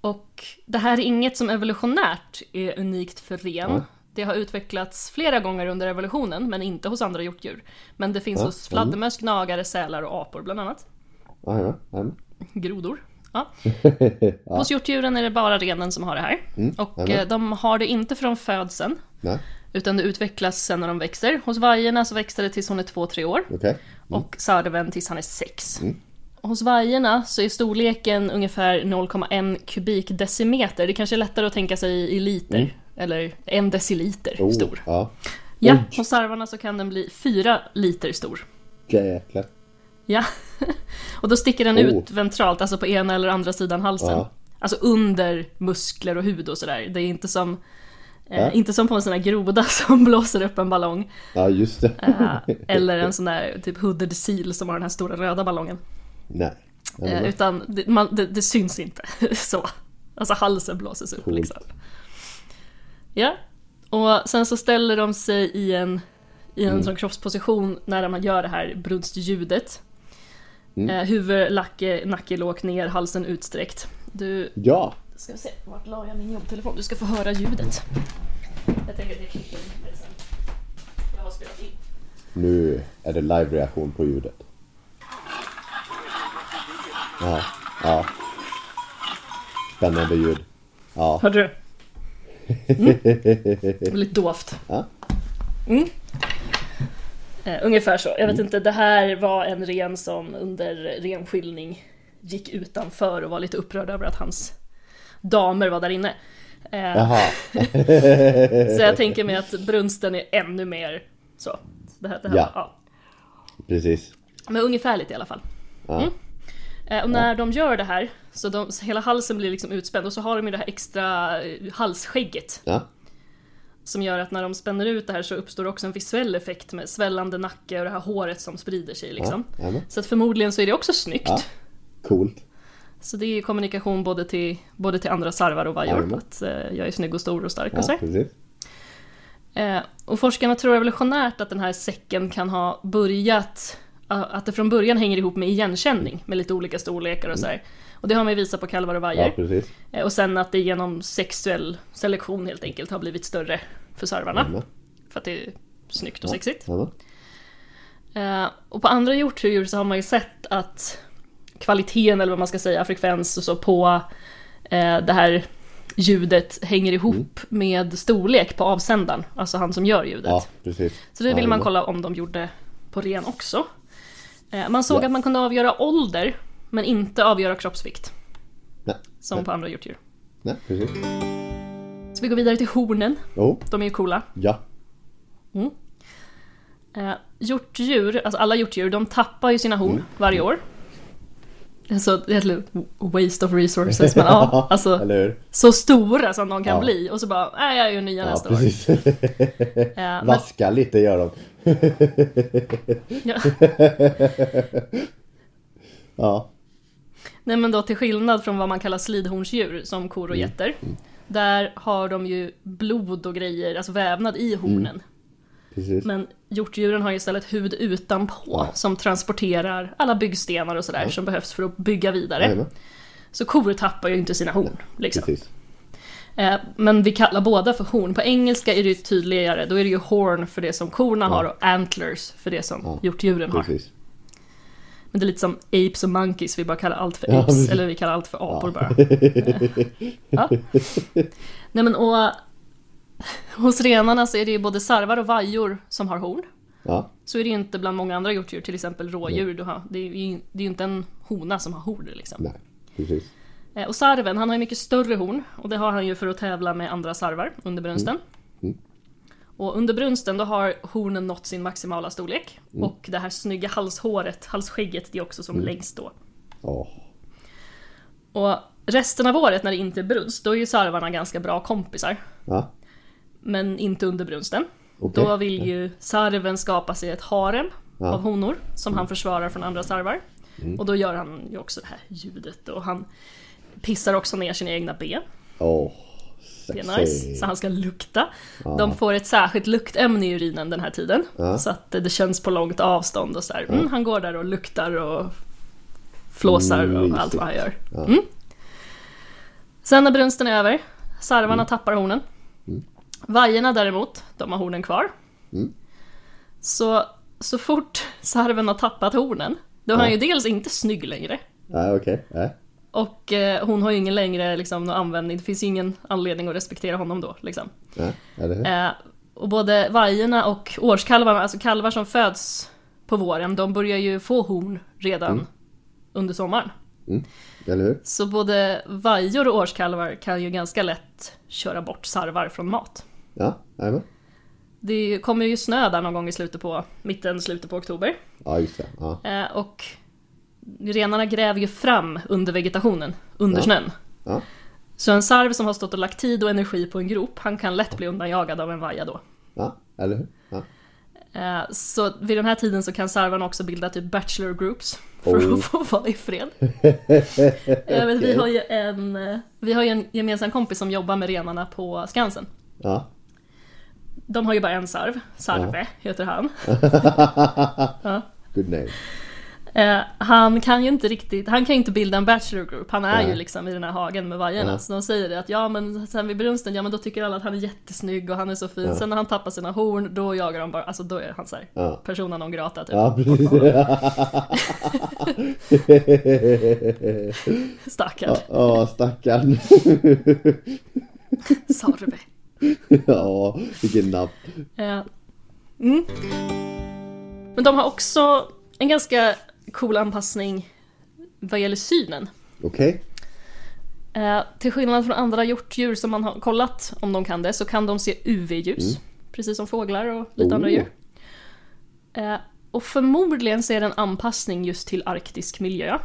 Och det här är inget som evolutionärt är unikt för ren. Ja. Det har utvecklats flera gånger under evolutionen, men inte hos andra hjortdjur. Men det finns Ja, hos fladdermöss, gnagare, sälar och apor bland annat. Jajamän. Grodor. Ja. ja. Hos hjortdjuren är det bara renen som har det här. Mm, Och eh, de har det inte från födseln, utan det utvecklas sen när de växer. Hos vajerna så växer det tills hon är två, tre år. Okej. och sarven tills han är 6. Mm. Hos vajerna så är storleken ungefär 0,1 kubikdecimeter. Det kanske är lättare att tänka sig i liter, eller en deciliter Mm. Oh, stor. Ja. Ja, hos sarvarna så kan den bli 4 liter stor. Jäklar. Ja. Och då sticker den Oh. ut ventralt, alltså på ena eller andra sidan halsen. Ja. Alltså under muskler och hud och sådär. Det är inte som, eh, inte som på en sån här groda som blåser upp en ballong. Ja, just det. Eh, eller en sån där typ hooded seal som har den här stora röda ballongen. Nej. Eh, utan det, man, det, det syns inte så. Alltså halsen blåses upp Coolt. liksom. Ja, och sen så ställer de sig i en, i en sån kroppsposition när man gör det här brunstljudet. Mm. Eh, huvud, lacke, nacke lågt ner, halsen utsträckt. Du, Ja, ska vi se, vart la jag min jobbtelefon? Du ska få höra ljudet. Jag tänker att jag klipper in det sen. Jag har spelat in. nu är det live-reaktion på ljudet. Ja, ja. Spännande ljud. Ja, Hörde du? Mm. Väldigt dovt. Ja. Mm. Eh, ungefär så. Jag vet inte, det här var en ren som under renskiljning gick utanför och var lite upprörd över att hans damer var där inne. Eh, så jag tänker mig att brunsten är ännu mer så. Det här, det här, Ja. ja. Precis. Men ungefärligt i alla fall. Ja. Mm. Eh, Och när de gör det här, så, de, så hela halsen blir liksom utspänd och så har de ju det här extra eh, halsskägget. Ja, Som gör att när de spänner ut det här så uppstår också en visuell effekt med svällande nacke och det här håret som sprider sig liksom. ja. Så att förmodligen så är det också snyggt. Ja. Coolt. Så det är kommunikation både till, både till andra sarvar och vajor. Att eh, jag är snygg och stor och stark och så. Eh, och forskarna tror evolutionärt att den här säcken kan ha börjat, att det från början hänger ihop med igenkänning med lite olika storlekar och så här. Och det har man ju visat på kalvar och Ja, vajor. precis. Eh, och sen att det genom sexuell selektion helt enkelt har blivit större för sarvarna. Jajamän. För att det är snyggt och sexigt. Eh, och på andra hjortdjur så har man ju sett att kvaliteten, eller vad man ska säga, frekvens och så på eh, det här ljudet hänger ihop Mm. med storlek på avsändaren, alltså han som gör ljudet. Ja. Så det vill man kolla om de gjorde på ren också. Eh, man såg Ja. att man kunde avgöra ålder, men inte avgöra kroppsvikt. Nej. Som Nej. på andra hjortdjur. Nej, precis. Så vi går vidare till hornen. Jo, De är ju coola. ja. Eh, hjortdjur, alltså alla hjortdjur, de tappar ju sina horn Mm. varje år. Så det är waste of resources, men ja, alltså så stora som de kan Ja. bli och så bara, nej jag gör nya Ja, nästa år. precis. Eh, men, Vaska lite gör de. Ja. Ja. Nej men då till skillnad från vad man kallar slidhornsdjur som kor och Mm. getter. Där har de ju blod och grejer, alltså vävnad i hornen. Precis. Men hjortdjuren har ju istället hud utanpå Ja. som transporterar alla byggstenar och sådär som behövs för att bygga vidare. Jajamän. Så kor tappar ju inte sina horn. Liksom. Precis. Eh, men vi kallar båda för horn. På engelska är det ju tydligare, då är det ju horn för det som korna har och antlers för det som Ja, hjortdjuren har. Precis. Men det är lite som apes och monkeys, vi bara kallar allt för Ja, apes, precis. eller vi kallar allt för apor Ja. bara. ja. Nej men och hos renarna så är det ju både sarvar och vajor som har horn. Ja, Så är det ju inte bland många andra hjortdjur, till exempel rådjur. Du har, det, är ju, det är ju inte en hona som har horn liksom. nej. Precis. Eh, Och sarven, han har ju mycket större horn och det har han ju för att tävla med andra sarvar under brunsten. Mm. Och under brunsten då har hornen nått sin maximala storlek och det här snygga halshåret, halsskägget, det är också som längst då. Åh. Och resten av året när det inte är brunst, då är ju sarvarna ganska bra kompisar. Ja, Men inte under brunsten. okej. Då vill ju sarven skapa sig ett harem Ja. Mm. av honor som han försvarar från andra sarvar. Och då gör han ju också det här ljudet och han pissar också ner sina egna ben. Åh. Det är nice, så han ska lukta. De får ett särskilt luktämne i urinen den här tiden. Ja. Så att det känns på långt avstånd och så här. Mm, han går där och luktar och flåsar och Mysigt. allt vad han gör. Mm. Sen när brunsten är över, sarvarna Mm. tappar hornen. Vajorna däremot, de har hornen kvar. Mm. Så, så fort sarven har tappat hornen, då är han ju dels inte snygg längre. Ja, okej. Och eh, hon har ju ingen längre liksom, någon användning, det finns ju ingen anledning att respektera honom då. Liksom. Ja? Eh, och både vajorna och årskalvarna, alltså kalvar som föds på våren, de börjar ju få horn redan Mm. under sommaren. Eller hur? Så både vajor och årskalvar kan ju ganska lätt köra bort sarvar från mat. Ja, jajamän. det kommer ju snö där någon gång i slutet på, mitten, slutet på oktober. Ja, just det. Ja. Eh, och renarna gräver ju fram under vegetationen, under Ja. snön. Ja. Så en sarv som har stått och lagt tid och energi på en grop, han kan lätt bli undanjagad av en vaja då. ja, eller hur? Ja. Eh, Så vid den här tiden så kan sarvarna också bilda typ bachelor groups för Oh. att få vara i fred. Jag vet, vi, har ju en, eh, vi har en gemensam kompis som jobbar med renarna på Skansen. Ja. De har ju bara en sarv, Sarve heter han. Ja. Good name. Eh, han kan ju inte riktigt, han kan ju inte bilda en bachelor group, han är Nej. ju liksom i den här hagen med vajerna. Ja. Så de säger det att ja men sen vid brunsten, ja men då tycker alla att han är jättesnygg och han är så fin. Sen när han tappar sina horn, då jagar de bara, alltså då är han såhär, Ja. persona non grata typ. Ja, precis. Stackare, Ja, stackarn. Sarve. Ja, vilken napp. Eh, mm. Men de har också en ganska cool anpassning vad gäller synen. Okej. Eh, till skillnad från andra hjortdjur som man har kollat om de kan det så kan de se UV-ljus. Precis som fåglar och lite Oh. andra djur. Eh, och förmodligen så är det en anpassning just till arktisk miljö.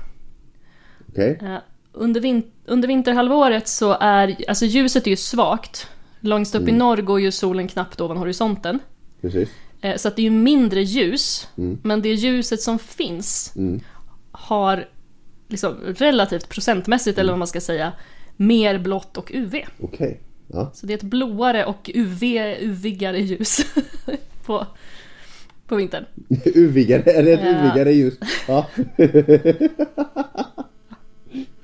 Okej. Eh, under, vin- under vinterhalvåret så är, alltså ljuset är ju svagt. Långt upp i norr går ju solen knappt ovan horisonten. Precis. Eh, Så att det är ju mindre ljus, Mm. men det ljuset som finns Mm. har liksom relativt procentmässigt, eller vad man ska säga, mer blått och UV. Okej. Ja. Så det är ett blåare och UV, UVigare ljus på, på vintern. Uvigare, är det ett Ja. uvigare ljus? Ja.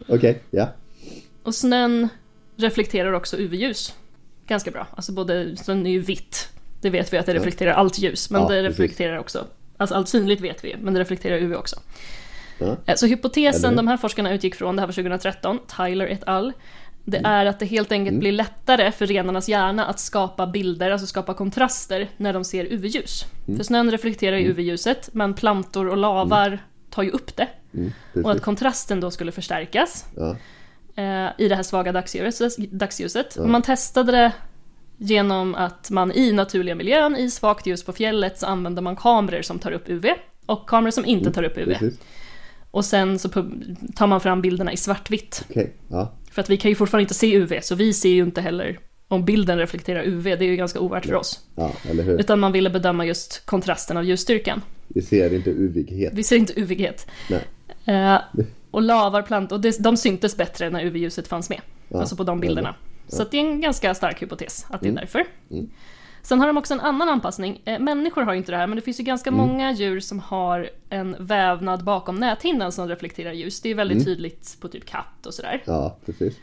Okej, ja. Och snön reflekterar också UV-ljus ganska bra. Alltså både, snön är ju vitt, det vet vi att det reflekterar allt ljus, men Ja, det precis. reflekterar också, alltså allt synligt vet vi, men det reflekterar UV också. Ja. Eh, Så hypotesen de här forskarna utgick från, det här var 2013, Tyler et al. Det Mm. är att det helt enkelt blir lättare för renarnas hjärna att skapa bilder, alltså skapa kontraster, när de ser UV-ljus. Mm. För snön reflekterar ju UV-ljuset, men plantor och lavar tar ju upp det. Mm, Och att precis. kontrasten då skulle förstärkas Ja. eh, i det här svaga dagsljuset. dagsljuset. Man testade det genom att man i naturliga miljön, i svagt ljus på fjället, så använder man kameror som tar upp UV och kameror som inte tar upp UV. Precis. Och sen så tar man fram bilderna i svartvitt. Okej, ja. För att vi kan ju fortfarande inte se UV, så vi ser ju inte heller om bilden reflekterar UV, det är ju ganska ovärt för oss. Ja? Utan man ville bedöma just kontrasten av ljusstyrkan. Vi ser inte uvighet. Vi ser inte UV-het. Nej. Eh, och lavar, plantor, och det, de syntes bättre när UV-ljuset fanns med. Ja, Alltså på de bilderna. Så det är en ganska stark hypotes att det är Mm. därför. Sen har de också en annan anpassning. Eh, människor har ju inte det här, men det finns ju ganska Mm. många djur som har en vävnad bakom näthinnan som reflekterar ljus. Det är väldigt Mm. tydligt på typ katt och sådär. Ja, precis.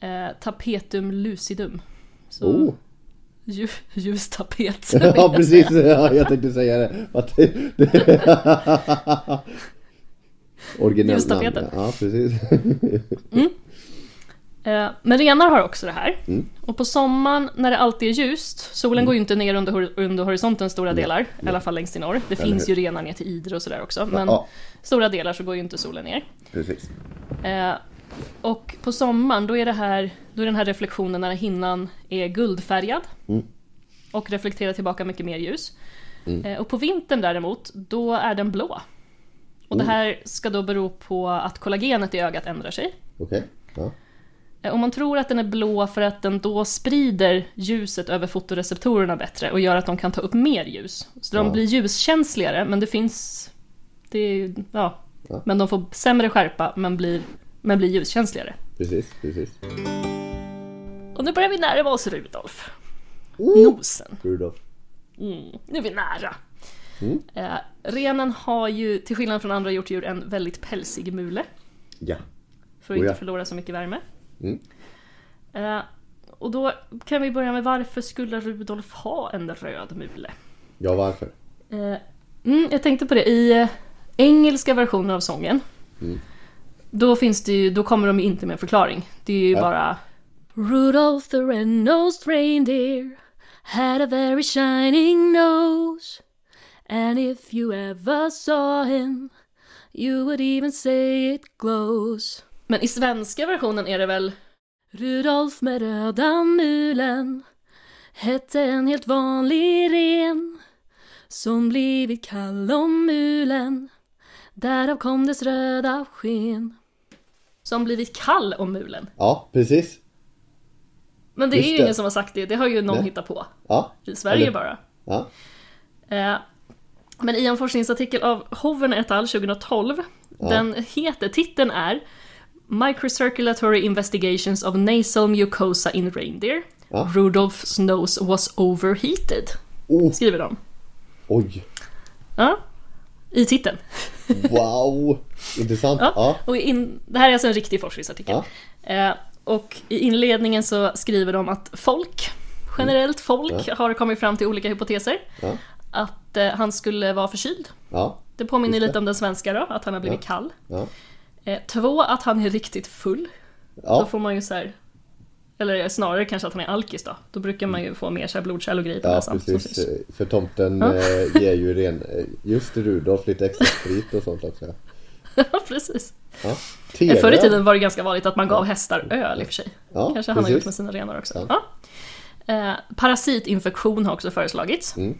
Eh, tapetum lucidum. Så Oh. lju, ljustapet. vill Ja, precis. Ja, jag tänkte säga det. Originellt namn. Ja, precis. Eh, Men renar har också det här. Mm. Och på sommaren när det alltid är ljust, solen går ju inte ner under, under horisonten stora delar, i alla fall längst i norr. Det Eller finns hur? ju renar ner till Idre och sådär också, men Ja, stora delar så går ju inte solen ner. precis. Eh, och på sommaren då är, det här, då är den här reflektionen när hinnan är guldfärgad Mm. och reflekterar tillbaka mycket mer ljus. Mm. Eh, och på vintern däremot, då är den blå. Och det Oh. här ska då bero på att kollagenet i ögat ändrar sig. Okej. Ja. Eh, Och man tror att den är blå för att den då sprider ljuset över fotoreceptorerna bättre och gör att de kan ta upp mer ljus. Så de Ja. blir ljuskänsligare, men det finns... Det är, ja. Ja. Men de får sämre skärpa, men blir, men blir ljuskänsligare. Precis, precis. Och nu börjar vi närma oss Rudolf. Oh! Nosen. Rudolf. Mm, nu är vi nära. Mm. Eh, renen har ju, till skillnad från andra hjortdjur, en väldigt pälsig mule. Ja. För att Oh ja. inte förlora så mycket värme. Mm. Eh, och då kan vi börja med varför skulle Rudolf ha en röd mule? Ja, varför? Eh, mm, jag tänkte på det, i eh, engelska versioner av sången Mm. då, finns det ju, då kommer de inte med en förklaring. Det är ju Ja. bara Rudolph the red-nosed reindeer had a very shining nose And if you ever saw him you would even say it glows Men i svenska versionen är det väl Rudolf med röda mulen hette en helt vanlig ren som blivit kall om mulen Därav kom dess röda sken Som blivit kall om mulen Ja, precis. Men det är Just ju det. ingen som har sagt det, det har ju någon Nej. hittat på Ja. I Sverige Eller- bara Ja. Eh, Men i en forskningsartikel av Hoven et al 2012 Den heter, titeln är Microcirculatory Investigations of Nasal Mucosa in Reindeer Ja. Rudolph's nose was overheated Oh, Skriver de oj. Ja, i titeln. Wow. Intressant. Ja. Ja. Och in, det här är alltså en riktig forskningsartikel. Eh, och i inledningen så skriver de att folk, generellt folk, har kommit fram till olika hypoteser. Ja. Att eh, han skulle vara förkyld. Ja. Det påminner lite om den svenska då, att han har blivit kall. Ja. Eh, två, att han är riktigt full. Då Ja. får man ju så här, eller snarare kanske att han är alkis då. Då brukar man ju få mer så här blodkärl och grejer på Ja, näsan. precis. För tomten eh, ger ju ren, eh, just Rudolf lite extra sprit och sånt också. Ja, precis. Ja. TV. Förr i tiden var det ganska vanligt att man gav hästar öl i och för sig. Ja, Kanske han har gjort med sina renar också. Ja. Eh, parasitinfektion har också föreslagits. Mm.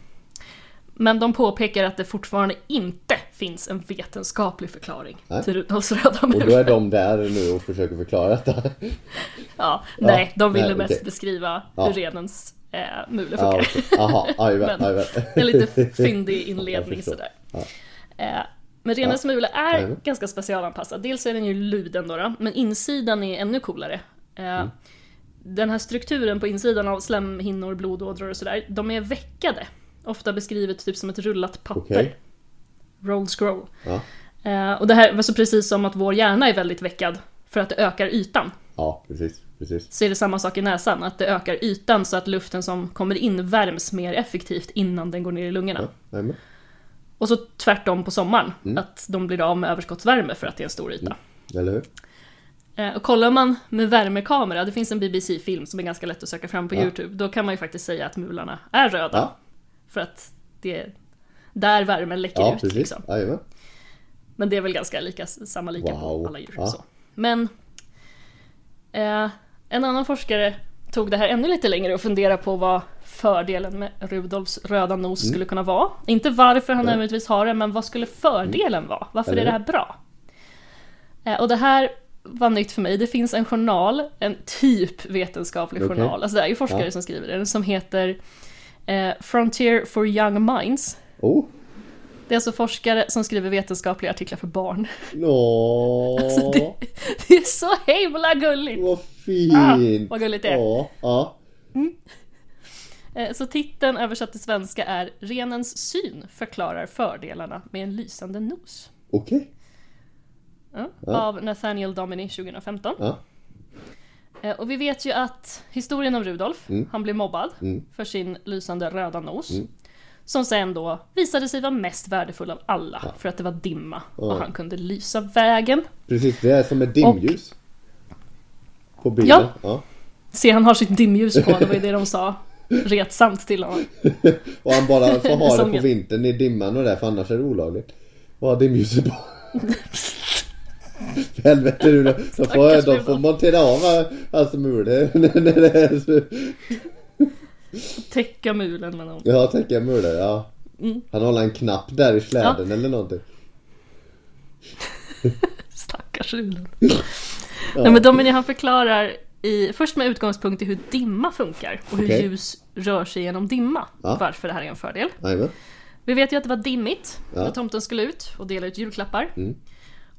Men de påpekar att det fortfarande inte finns en vetenskaplig förklaring Nej. till Rudolfs röda Och då är de där nu och försöker förklara detta. Ja, nej, de ville nej, mest okej. beskriva Ja. hur renens eh, mule Ja, funkar. Jaha, jajamän, Men-. En lite fyndig inledning sådär. Ja. Eh, men renens mule är Jajamän. ganska specialanpassad. Dels är den ju luden då, då men insidan är ännu coolare. Eh, Mm. Den här strukturen på insidan av slemhinnor, blodådror och sådär, de är veckade. Ofta beskrivet typ som ett rullat papper. Okej. Rolled scroll. Ja. Eh, och det här var så precis som att vår hjärna är väldigt veckad för att det ökar ytan. ja, precis, precis. Så är det samma sak i näsan, att det ökar ytan så att luften som kommer in värms mer effektivt innan den går ner i lungorna. Ja. Och så tvärtom på sommaren, Mm. att de blir av med överskottsvärme för att det är en stor yta. Eller hur? Eh, Och kollar man med värmekamera, det finns en BBC-film som är ganska lätt att söka fram på Ja. YouTube, då kan man ju faktiskt säga att mularna är röda. Ja, För att det är där värmen läcker ja ut. precis. Liksom. Men det är väl ganska lika, samma lika på Wow. alla djur. Ja. Så. Men eh, en annan forskare tog det här ännu lite längre och funderade på vad fördelen med Rudolfs röda nos Mm. skulle kunna vara. Inte varför han nödvändigtvis har det, men vad skulle fördelen vara? Varför Eller är det här bra? Eh, och det här var nytt för mig. Det finns en journal, en typ vetenskaplig Okej. journal, alltså det är ju forskare Ja. som skriver den, som heter eh, Frontier for Young Minds. Oh, Det är alltså forskare som skriver vetenskapliga artiklar för barn. Nå, Alltså, det- Det är så himla gulligt! vad fint! Ah, vad gulligt det är. Ja, ja. Eh, Så titeln översatt till svenska är Renens syn förklarar fördelarna med en lysande nos. Okej. Ja, Ja. Av Nathaniel Dominy 2015. Eh, Och vi vet ju att historien om Rudolf, Mm. han blev mobbad Mm. för sin lysande röda nos. Mm. Som sen då visade sig vara mest värdefull av alla Ja. för att det var dimma och Ja. han kunde lysa vägen. Precis, det är som ett dimljus. På bilen. Ja. ja. Se, han har sitt dimljus på, det var ju det de sa retsamt till honom. Och han bara får ha det på vintern i dimman och det för annars är det olagligt. Och ha dimljuset på. Helvete du, de får, Stackars de får montera av hans mulor när det är så. Täcka mulen med någon. Ja, tänker jag mulor, ja. Mm. Han håller en knapp där i släden eller någonting. Stackars Rudolf. Nej, men Dominic han förklarar i, först med utgångspunkt i hur dimma funkar och hur Okej. ljus rör sig genom dimma. Ja. Varför det här är en fördel. Jajamän. Vi vet ju att det var dimmigt Ja. när tomten skulle ut och dela ut julklappar. Mm.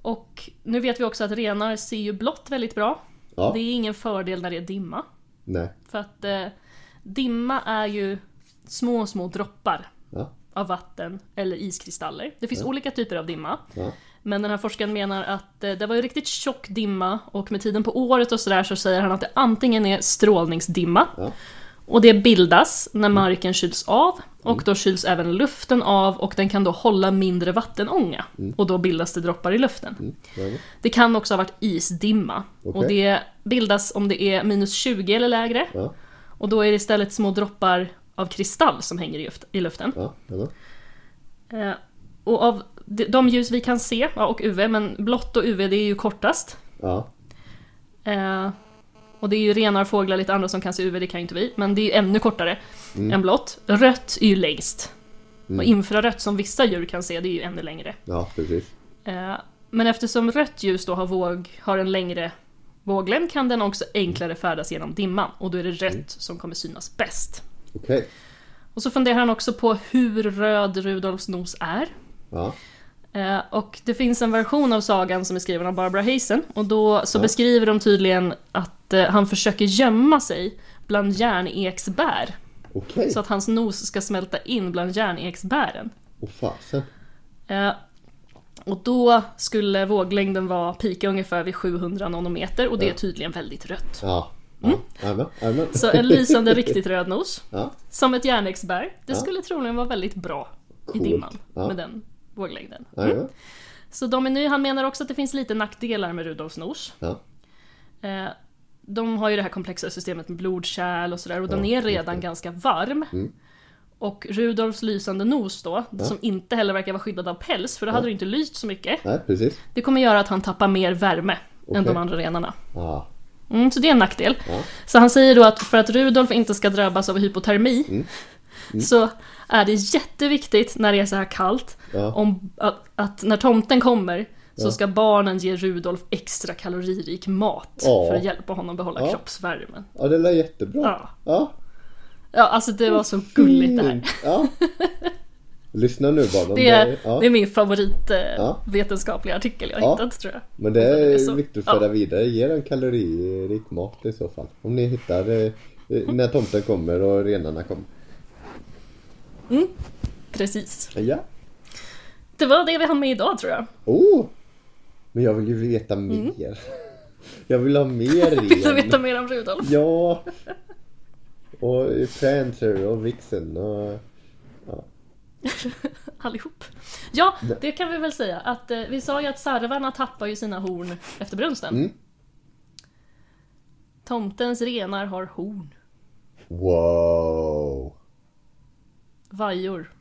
Och nu vet vi också att renar ser ju blått väldigt bra. Ja. Det är ingen fördel när det är dimma. Nej. För att eh, dimma är ju små, små droppar Ja. av vatten eller iskristaller. Det finns olika typer av dimma. Ja. Men den här forskaren menar att eh, det var ju riktigt tjock dimma och med tiden på året och sådär så säger han att det antingen är strålningsdimma Ja. Och det bildas när marken kyls av och då kyls även luften av och den kan då hålla mindre vattenånga. Och då bildas det droppar i luften. Mm. Det kan också ha varit isdimma. Och det bildas om det är minus 20 eller lägre. Och då är det istället små droppar av kristall som hänger i luft- i luften. Eh, och av de- ljus vi kan se, och UV, men blått och UV det är ju kortast. Ja. Och det är ju renar, fåglar, lite andra som kan se UV, det kan ju inte vi. Men det är ännu kortare än blått. Rött är ju längst. Och infrarött som vissa djur kan se, det är ju ännu längre. Ja, precis. Eh, Men eftersom rött ljus då har, våg, har en längre våglängd kan den också enklare färdas genom dimman. Och då är det rött som kommer synas bäst. Okej. Och så funderar han också på hur röd Rudolfs nos är. Ja. Eh, Och det finns en version av sagan som är skriven av Barbara Hazen och då så beskriver de tydligen att eh, han försöker gömma sig bland järneksbär. Okej. Så att hans nos ska smälta in bland järneksbären. Åh fasen. Eh, Och då skulle våglängden vara pika ungefär vid 700 nanometer och det är tydligen väldigt rött. Ja. Jajamän. Så en lysande riktigt röd nos. Ja. Som ett järneksbär. Det skulle troligen vara väldigt bra i Coolt. dimman Ja. med den våglängden. Jajamän. Så Dominy han menar också att det finns lite nackdelar med Rudolfs nos. Eh, de har ju det här komplexa systemet med blodkärl och sådär och den Ja, är redan ganska varm. Mm. Och Rudolfs lysande nos då, som inte heller verkar vara skyddad av päls, för då hade det inte lyst så mycket. Nej, precis. Det kommer göra att han tappar mer värme än Okej. de andra renarna. Ja. Mm, så det är en nackdel. Ja. Så han säger då att för att Rudolf inte ska drabbas av hypotermi Mm. så är det jätteviktigt när det är så här kallt Ja. om, att, att när tomten kommer så ska barnen ge Rudolf extra kaloririk mat Ja. för att hjälpa honom behålla Ja. kroppsvärmen. ja, det lät jättebra. Ja. Ja. ja, alltså det var så gulligt det här. Fint. Ja. Lyssna nu bara. Det är, ja. det är min favorit eh, Ja. vetenskapliga artikel jag Ja. hittat tror jag. Men det är så- viktigt att föra vidare. Ge en kaloririk mat i så fall. Om ni hittar eh, eh, när tomten kommer och renarna kommer. Precis. Ja. Det var det vi hann med idag tror jag. Oh! Men jag vill ju veta mer. Jag vill ha mer Mm. Vill du ren. veta mer om Rudolf? Ja! Och Prancer och Vixen och... Allihop. Ja, det kan vi väl säga att eh, vi sa ju att sarvarna tappar ju sina horn efter brunsten. Mm. Tomtens renar har horn. Wow! Vajor.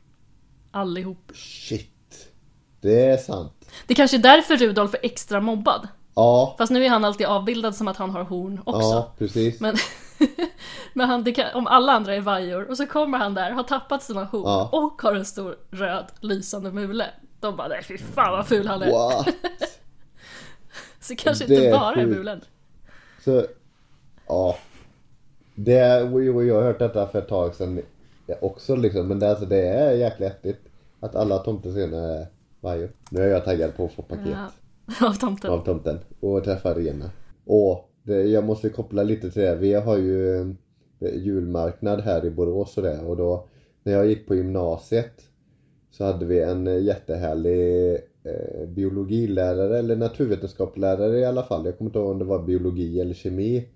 Allihop. Shit! Det är sant. Det kanske är därför Rudolf är extra mobbad. Ja, Fast nu är han alltid avbildad som att han har horn också. ja precis. Men, men han, kan, om alla andra är vajor och så kommer han där, har tappat sina horn Ja. och har en stor röd lysande mule. De bara nej fy fan vad ful han är. What? Så kanske Det inte bara är mulen. Så, ja. Det, och jag har hört detta för ett tag sedan också liksom. Men det, alltså, det är jäkla häftigt. Att alla tomtescener är vajor. Nu är jag taggad på att få paket Ja, av tomten. av tomten. Och träffa renar. Och det, jag måste koppla lite till det. Vi har ju eh, julmarknad här i Borås och det. Och då när jag gick på gymnasiet så hade vi en eh, jättehärlig eh, biologilärare eller naturvetenskapslärare i alla fall. Jag kommer inte ihåg om det var biologi eller kemi.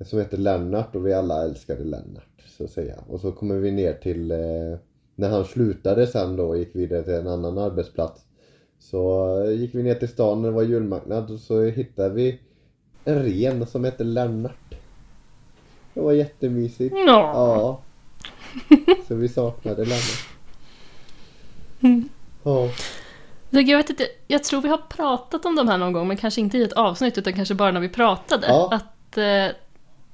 eh, Som heter Lennart och vi alla älskade Lennart. Så att säga. Och så kommer vi ner till eh, när han slutade sen då och gick vidare till en annan arbetsplats. Så eh, gick vi ner till stan när det var julmarknad och så hittade vi en ren som hette Lennart. Det var jättemysigt. Ja. Ja. Så vi saknade Lennart. Ja. Jag, vet inte, jag tror vi har pratat om de här någon gång, men kanske inte i ett avsnitt, utan kanske bara när vi pratade. Ja. Att eh,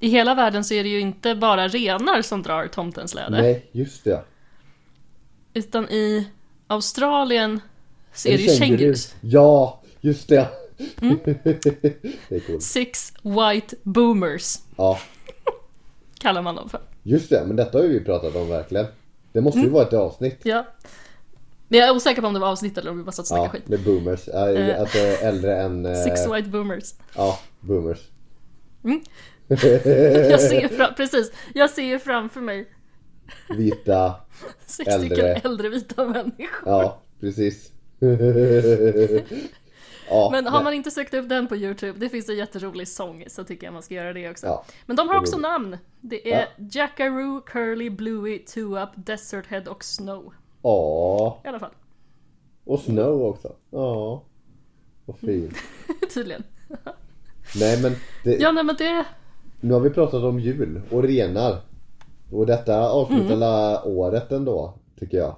i hela världen så är det ju inte bara renar som drar tomtens läder. Nej, just det. Utan i Australien så Är är det ju kängurus. Ja, just det. Mm. det är coolt. Six white boomers Ja, kallar man dem för. just det. Men detta har vi pratat om verkligen. Det måste Mm. ju vara ett avsnitt. Ja. Men jag är osäker på om det var avsnitt eller om vi bara satt och snackade Ja, skit. det är boomers. Eh. Att det är äldre än... eh, Six white boomers. Ja, boomers. Jag ser fram, precis, jag ser framför mig Vita. sex Äldre. äldre vita människor. Ja, precis. ja, Men har nej. man inte sökt upp den på Youtube, det finns en jätterolig sång, så tycker jag man ska göra det också. Ja, Men de har också roligt. namn. Det är Jackaroo, Curly, Bluey, Two Up, Desert Head och Snow. Ja, I alla fall, och Snow också. Ja. Vad fint. tydligen. Nej men, det, Ja, nej men det... nu har vi pratat om jul och renar. Och detta avslutar Mm. året ändå, tycker jag.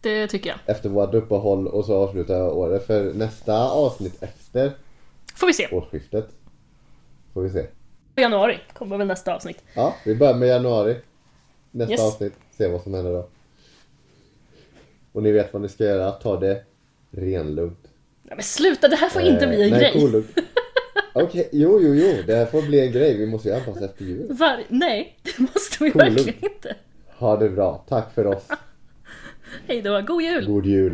Det tycker jag. Efter vårt uppehåll och så avslutar året. För nästa avsnitt efter Får vi se. årsskiftet får vi se. januari kommer väl nästa avsnitt. Ja, vi börjar med januari. Nästa Yes. avsnitt. Se vad som händer då. Och ni vet vad ni ska göra. Ta det renlugnt. Nej, men sluta, det här får inte Eh, bli en nej, grej. kolugnt. Okej, jo, jo, jo. Det här får bli en grej. Vi måste ju anpassa efter jul. Var... Nej, det måste vi Kolugnt. verkligen inte. Ha det bra. Tack för oss. Hej då, god jul! God jul.